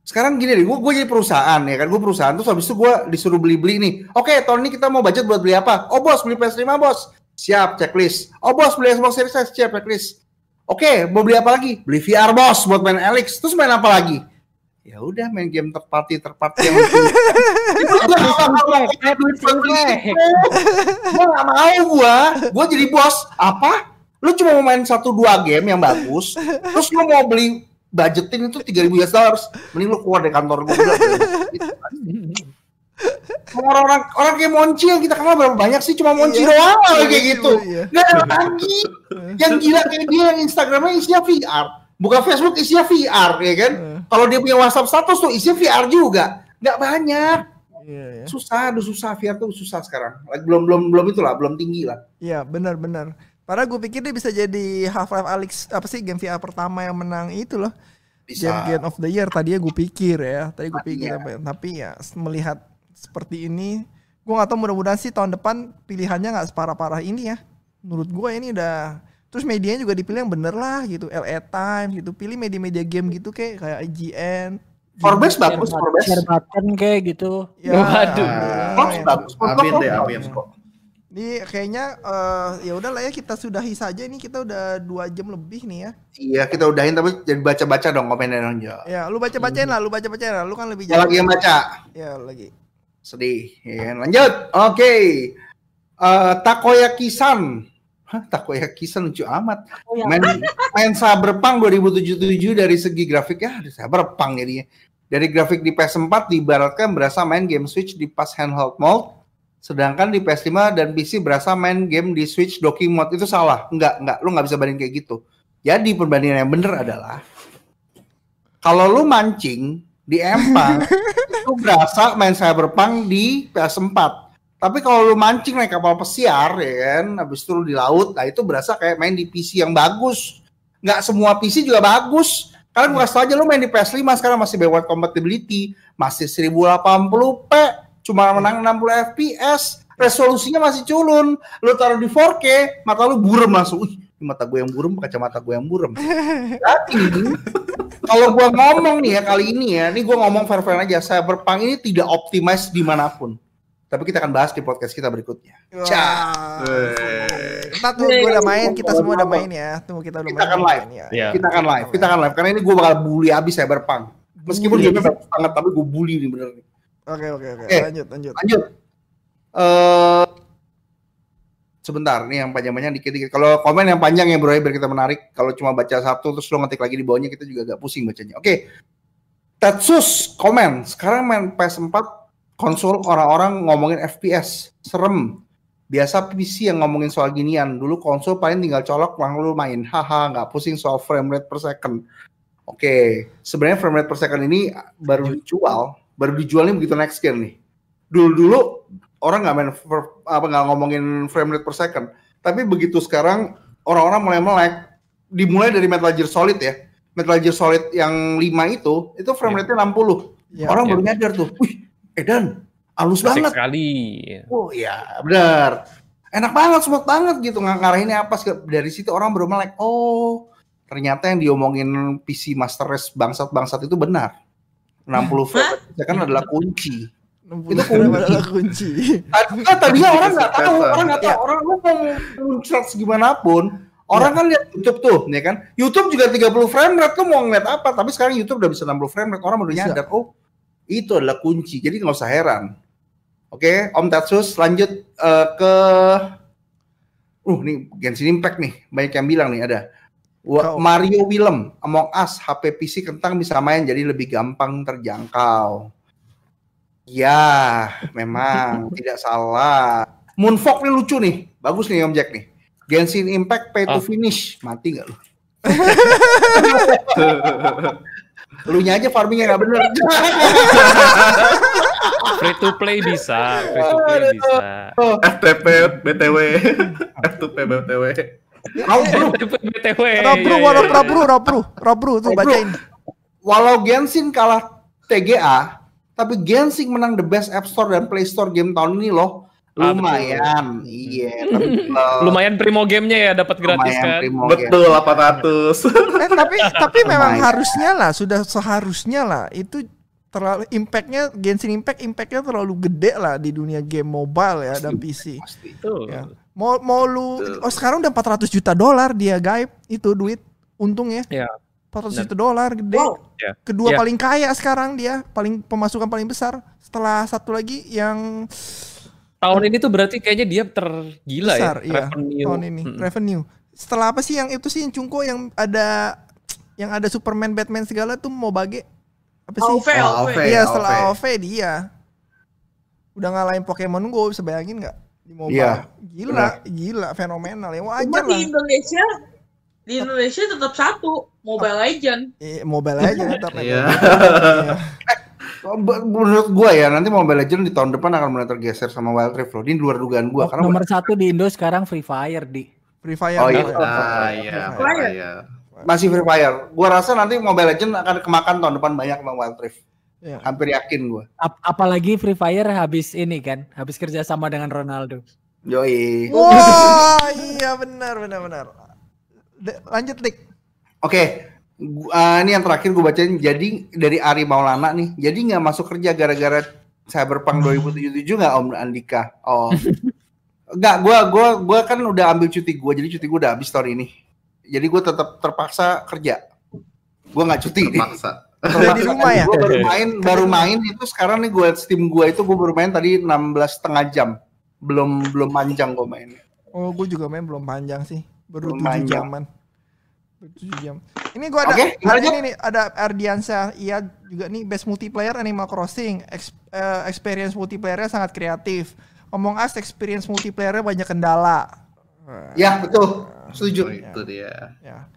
Sekarang gini deh, gue gue jadi perusahaan ya kan, gue perusahaan terus habis itu gue disuruh beli-beli nih. Oke, tahun ini kita mau budget buat beli apa? Oh bos, beli PS5 bos. Siap, checklist. Oh bos, beli Xbox Series S, siap, checklist. Oke, mau beli apa lagi? Beli VR bos buat main Alex. Terus main apa lagi? Ya udah main game third party third party yang gue gak mau gue gue jadi bos apa lu cuma mau main satu dua game yang bagus terus lu mau beli budgetin itu 3000 US dollars mending lu keluar dari kantor gue. Orang-orang orang kayak Monci yang kita kenal berapa banyak sih cuma Monci Iya. doang Iya, kayak gitu iya. Gak ada lagi yang gila kayak dia yang Instagramnya isinya VR buka Facebook isinya VR ya kan Eh. kalau dia punya WhatsApp status tuh isinya VR juga nggak banyak Iya, iya. susah aduh susah VR tuh susah sekarang Like, belum belum belum itulah belum tinggi lah Iya benar-benar. Padahal gue pikir dia bisa jadi Half-Life Alyx apa sih game VR pertama yang menang itu loh. bisa Game Game of the Year tadinya gue pikir ya. Tadi gue pikir Iya. apa ya. tapi ya melihat seperti ini, gue nggak tahu mudah-mudahan sih tahun depan pilihannya nggak separah-parah ini ya. Menurut gue ini udah terus medianya juga dipilih yang bener lah gitu. LA Times gitu. Pilih media-media game gitu kayak kayak IGN. Forbes bagus Forbes share button kayak gitu. Ya, Waduh. Forbes ya. bagus Amin deh, amin. Ini kayaknya eh, ya udahlah ya kita sudahi saja ini kita udah dua jam lebih nih ya. iya kita udahin tapi jadi baca-baca dong komennya dong Ya, lu baca bacain lah, lu baca bacain lah, lu kan lebih Ada lagi yang baca Ya, lagi. Sedih. Ya lanjut. Oke. Eh, takoyaki-san. Hah, takoyaki-san lucu amat. Oh, ya. main main Cyberpunk 2077 dari segi grafik ya ada Cyberpunk jadinya. Dari grafik di PS4 diibaratkan berasa main game Switch di pas handheld mode sedangkan di PS5 dan PC berasa main game di Switch docking mode. Itu salah. Enggak enggak. Lu nggak bisa banding kayak gitu. Jadi perbandingan yang bener adalah kalau lu mancing di Empang itu berasa main Cyberpunk di PS4 tapi kalau lu mancing naik kapal pesiar ya kan habis itu lu di laut nah itu berasa kayak main di PC yang bagus. Nggak semua PC juga bagus. Kalian gue kasih aja lu main di PS5 sekarang masih backward compatibility masih 1080p cuma menang 60 fps resolusinya masih culun. Lu taruh di 4K mata lu burem langsung. Ini mata gue yang burem kacamata gue yang burem. Jadi kalau gua ngomong nih ya kali ini ya, ini gua ngomong fair-fair aja. Cyberpunk ini tidak optimize di mana pun. Tapi kita akan bahas di podcast kita berikutnya. Weh. Ntar tuh gue udah main, kita semua udah main ya. Tunggu kita udah Kita main. akan live. Ya. Kita akan live, kita akan live. Karena ini gua bakal bully abis Cyberpunk. Meskipun Bully gamenya bagus banget, tapi gue bully nih bener nih. Oke oke oke. Lanjut lanjut. Lanjut. Eh sebentar nih yang panjang-panjang dikit-dikit. Kalau komen yang panjang ya bro ya biar kita menarik. Kalau cuma baca satu terus lo ngetik lagi di bawahnya kita juga agak pusing bacanya. Oke. Tetsus komen. Sekarang main PS4 konsol orang-orang ngomongin FPS. Serem. Biasa PC yang ngomongin soal ginian. Dulu konsol paling tinggal colok langsung main. Haha, nggak pusing soal frame rate per second. Oke, sebenarnya frame rate per second ini baru dijual, baru dijual nih begitu next gen nih. Dulu-dulu orang nggak main apa nggak ngomongin frame rate per second, tapi begitu sekarang orang-orang mulai melek, dimulai dari Metal Gear Solid ya. Metal Gear Solid yang 5 itu, itu frame rate-nya 60. Ya. orang ya. baru nyadar tuh, wih, Edan, halus Asik banget. sekali. Oh iya, benar. Enak banget, smooth banget gitu. Ng ngarahinnya apa sih? Dari situ orang baru melek, oh ternyata yang diomongin PC Master Race bangsat-bangsat itu benar. 60 frame per second adalah kunci. Itu kunci. kunci. adalah kunci. Tadinya, tadinya orang nggak tahu, orang nggak tahu, orang lu mau muncrat gimana pun, orang kan lihat YouTube tuh, ya kan? YouTube juga 30 frame rate, lu mau ngeliat apa? Tapi sekarang YouTube udah bisa 60 frame rate, orang Bisa. nyadar, oh itu adalah kunci, jadi nggak usah heran. Oke, Om Tatsus lanjut eh, ke, uh nih Genshin Impact nih, banyak yang bilang nih ada. Kau. Mario Willem, Among Us, HP PC kentang bisa main jadi lebih gampang terjangkau. Ya, memang tidak salah. Moonfog nih lucu nih, bagus nih Om Jack nih. Genshin Impact pay to Ah. finish, mati gak lu? lu nya aja farmingnya nggak bener. Free to play bisa, free to play bisa. FTP BTW. FTP BTW. Bro, BTW. Robru, iya, iya, iya. Robru, Robru, Robru tuh Robru. bacain. walau Genshin kalah TGA, tapi Genshin menang the best App Store dan Play Store game tahun ini loh. Ah. Lumayan, iya. Tapi, uh, Lumayan primo gamenya ya dapat gratis lumayan kan. primo game. Betul 800. Eh, tapi tapi memang Lumayan. harusnya lah, sudah seharusnya lah itu terlalu impactnya Genshin Impact impactnya terlalu gede lah di dunia game mobile ya dan PC. Pasti. Ya. Mau mau lu oh sekarang udah 400 juta dolar dia gaib itu duit untungnya. Ya. 400 Dan- juta dolar gede. Wow. Ya. Kedua Ya. paling kaya sekarang dia, paling pemasukan paling besar. Setelah satu lagi yang Tahun ini tuh berarti kayaknya dia tergila besar ya iya revenue. tahun ini Mm-mm. revenue. Setelah apa sih yang itu sih yang cungko yang ada yang ada Superman, Batman segala tuh mau bagi apa sih? AOV, Oh. Iya setelah AOV dia udah ngalahin Pokemon Go bisa bayangin nggak di mobile? Iya, gila, gila fenomenal ya Cuma wajar di lah. Indonesia, di Indonesia tetap satu, Mobile Legend. Eh, mobile aja tetap ya. Iya. Iya. Oh, be- Menurut gua ya nanti Mobile Legends di tahun depan akan mulai tergeser sama Wild Rift loh. Ini di luar dugaan gua karena Nomor satu di Indo sekarang Free Fire di. Free Fire. Oh, iya. ya. Ah iya, Free Fire. iya. masih Free Fire. Gua rasa nanti Mobile Legends akan kemakan tahun depan banyak sama Wild Rift. Iya. Hampir yakin gua. Ap- apalagi Free Fire habis ini kan, habis kerja sama dengan Ronaldo. Yoi. Wah, iya benar benar benar. Lanjut Dik. Oke, Gu- uh, ini yang terakhir gue bacain. Jadi dari Ari Maulana nih, jadi nggak masuk kerja gara-gara Cyberpunk 2077 nggak Om Andika? Oh, nggak. Gua gua gua kan udah ambil cuti gue, jadi cuti gue udah habis tahun ini. Jadi gue tetap terpaksa kerja. Gue nggak cuti. Terpaksa. Kerja di rumah ya? Gue baru main, baru main itu sekarang nih gue Steam gue itu gue baru main tadi 16 setengah jam. Belum belum panjang gue mainnya. Oh, gue juga main belum panjang sih. Baru Belum 7 panjang. jaman. Baru 7 jam. Ini gua ada Oke, ada ini nih, ada Ardiansyah iya juga nih best multiplayer Animal Crossing. Ex- eh, experience multiplayernya sangat kreatif. Ngomong as experience multiplayernya banyak kendala. Ya betul, setuju. Oh, itu dia. Ya.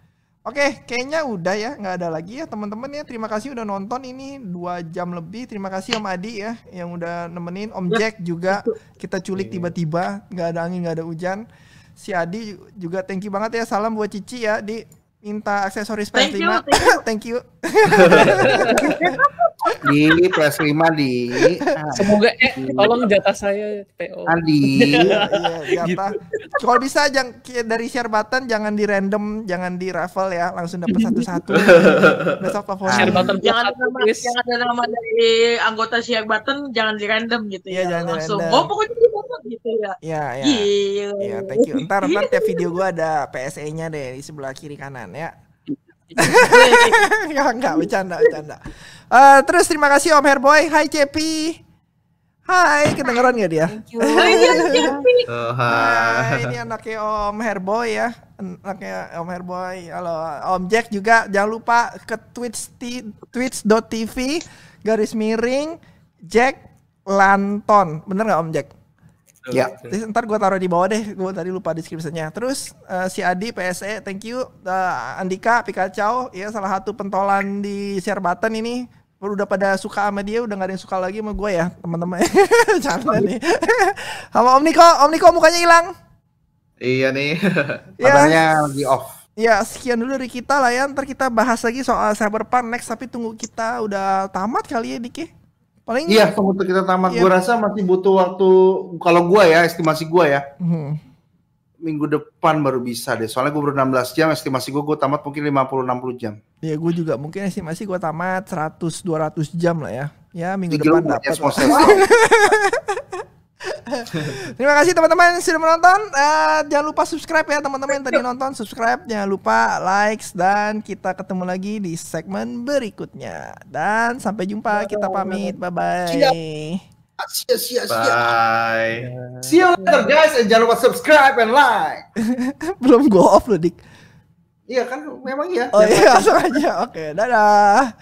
Oke, kayaknya udah ya, nggak ada lagi ya teman-teman ya. Terima kasih udah nonton ini dua jam lebih. Terima kasih Om Adi ya yang udah nemenin. Om Jack juga kita culik tiba-tiba, nggak ada angin, nggak ada hujan. Si Adi juga thank you banget ya. Salam buat Cici ya di minta aksesoris Thank you, PS5. thank you. di PS5 di Semoga eh tolong jatah saya PO. Adi. Iya, jatah. Kalau bisa jangan dari share button jangan di random, jangan di raffle ya, langsung dapat satu-satu. Besok telepon. Share button Jangan ada nama, jangan ada nama dari anggota share button, jangan di random gitu Iya, ya. jangan Langsung. random. Oh pokoknya gitu ya. Iya, iya. Iya, thank you. Ntar ntar tiap video gua ada PSE-nya deh di sebelah kiri kanan ya. enggak, enggak, bercanda, bercanda. Eh, terus terima kasih Om Herboy. Hai Cepi. Hai, kedengeran gak dia? Thank you. Oh, Hai, hai. ini anaknya Om Herboy ya. Anaknya Om Herboy. Halo, Om Jack juga jangan lupa ke Twitch twitch.tv garis miring Jack Lanton. Bener nggak Om Jack? Ya. Terus ntar gue taruh di bawah deh, gue tadi lupa deskripsinya. Terus eh, si Adi PSE, thank you. Eh, Andika Pikacau, ya salah satu pentolan di share button ini udah pada suka sama dia, udah gak ada yang suka lagi sama gue ya teman-teman. Canda nih. sama Om Niko, Om Niko mukanya hilang. Iya nih. Ya, Matanya lagi off. ya sekian dulu dari kita lah ya. Ntar kita bahas lagi soal Cyberpunk next, tapi tunggu kita udah tamat kali ya Diki. Paling Iya, tunggu tuh kita tamat. Iya. Gua rasa masih butuh waktu kalau gua ya, estimasi gua ya, Hmm. minggu depan baru bisa deh. Soalnya gua baru 16 jam, estimasi gua gua tamat mungkin 50 60 jam. Ya gue juga mungkin estimasi gue tamat 100 200 jam lah ya. Ya minggu Tiga depan bulan dapat. Terima kasih teman-teman yang sudah menonton. Eh, jangan lupa subscribe ya teman-teman yang tadi nonton. Subscribe, jangan lupa likes dan kita ketemu lagi di segmen berikutnya. Dan sampai jumpa. Kita pamit. Bye bye. Siap. Sia, sia, sia. Bye. See you later guys, and jangan lupa subscribe and like. Belum go off loh dik. Iya kan, memang iya. Oh iya langsung aja. Oke, dadah.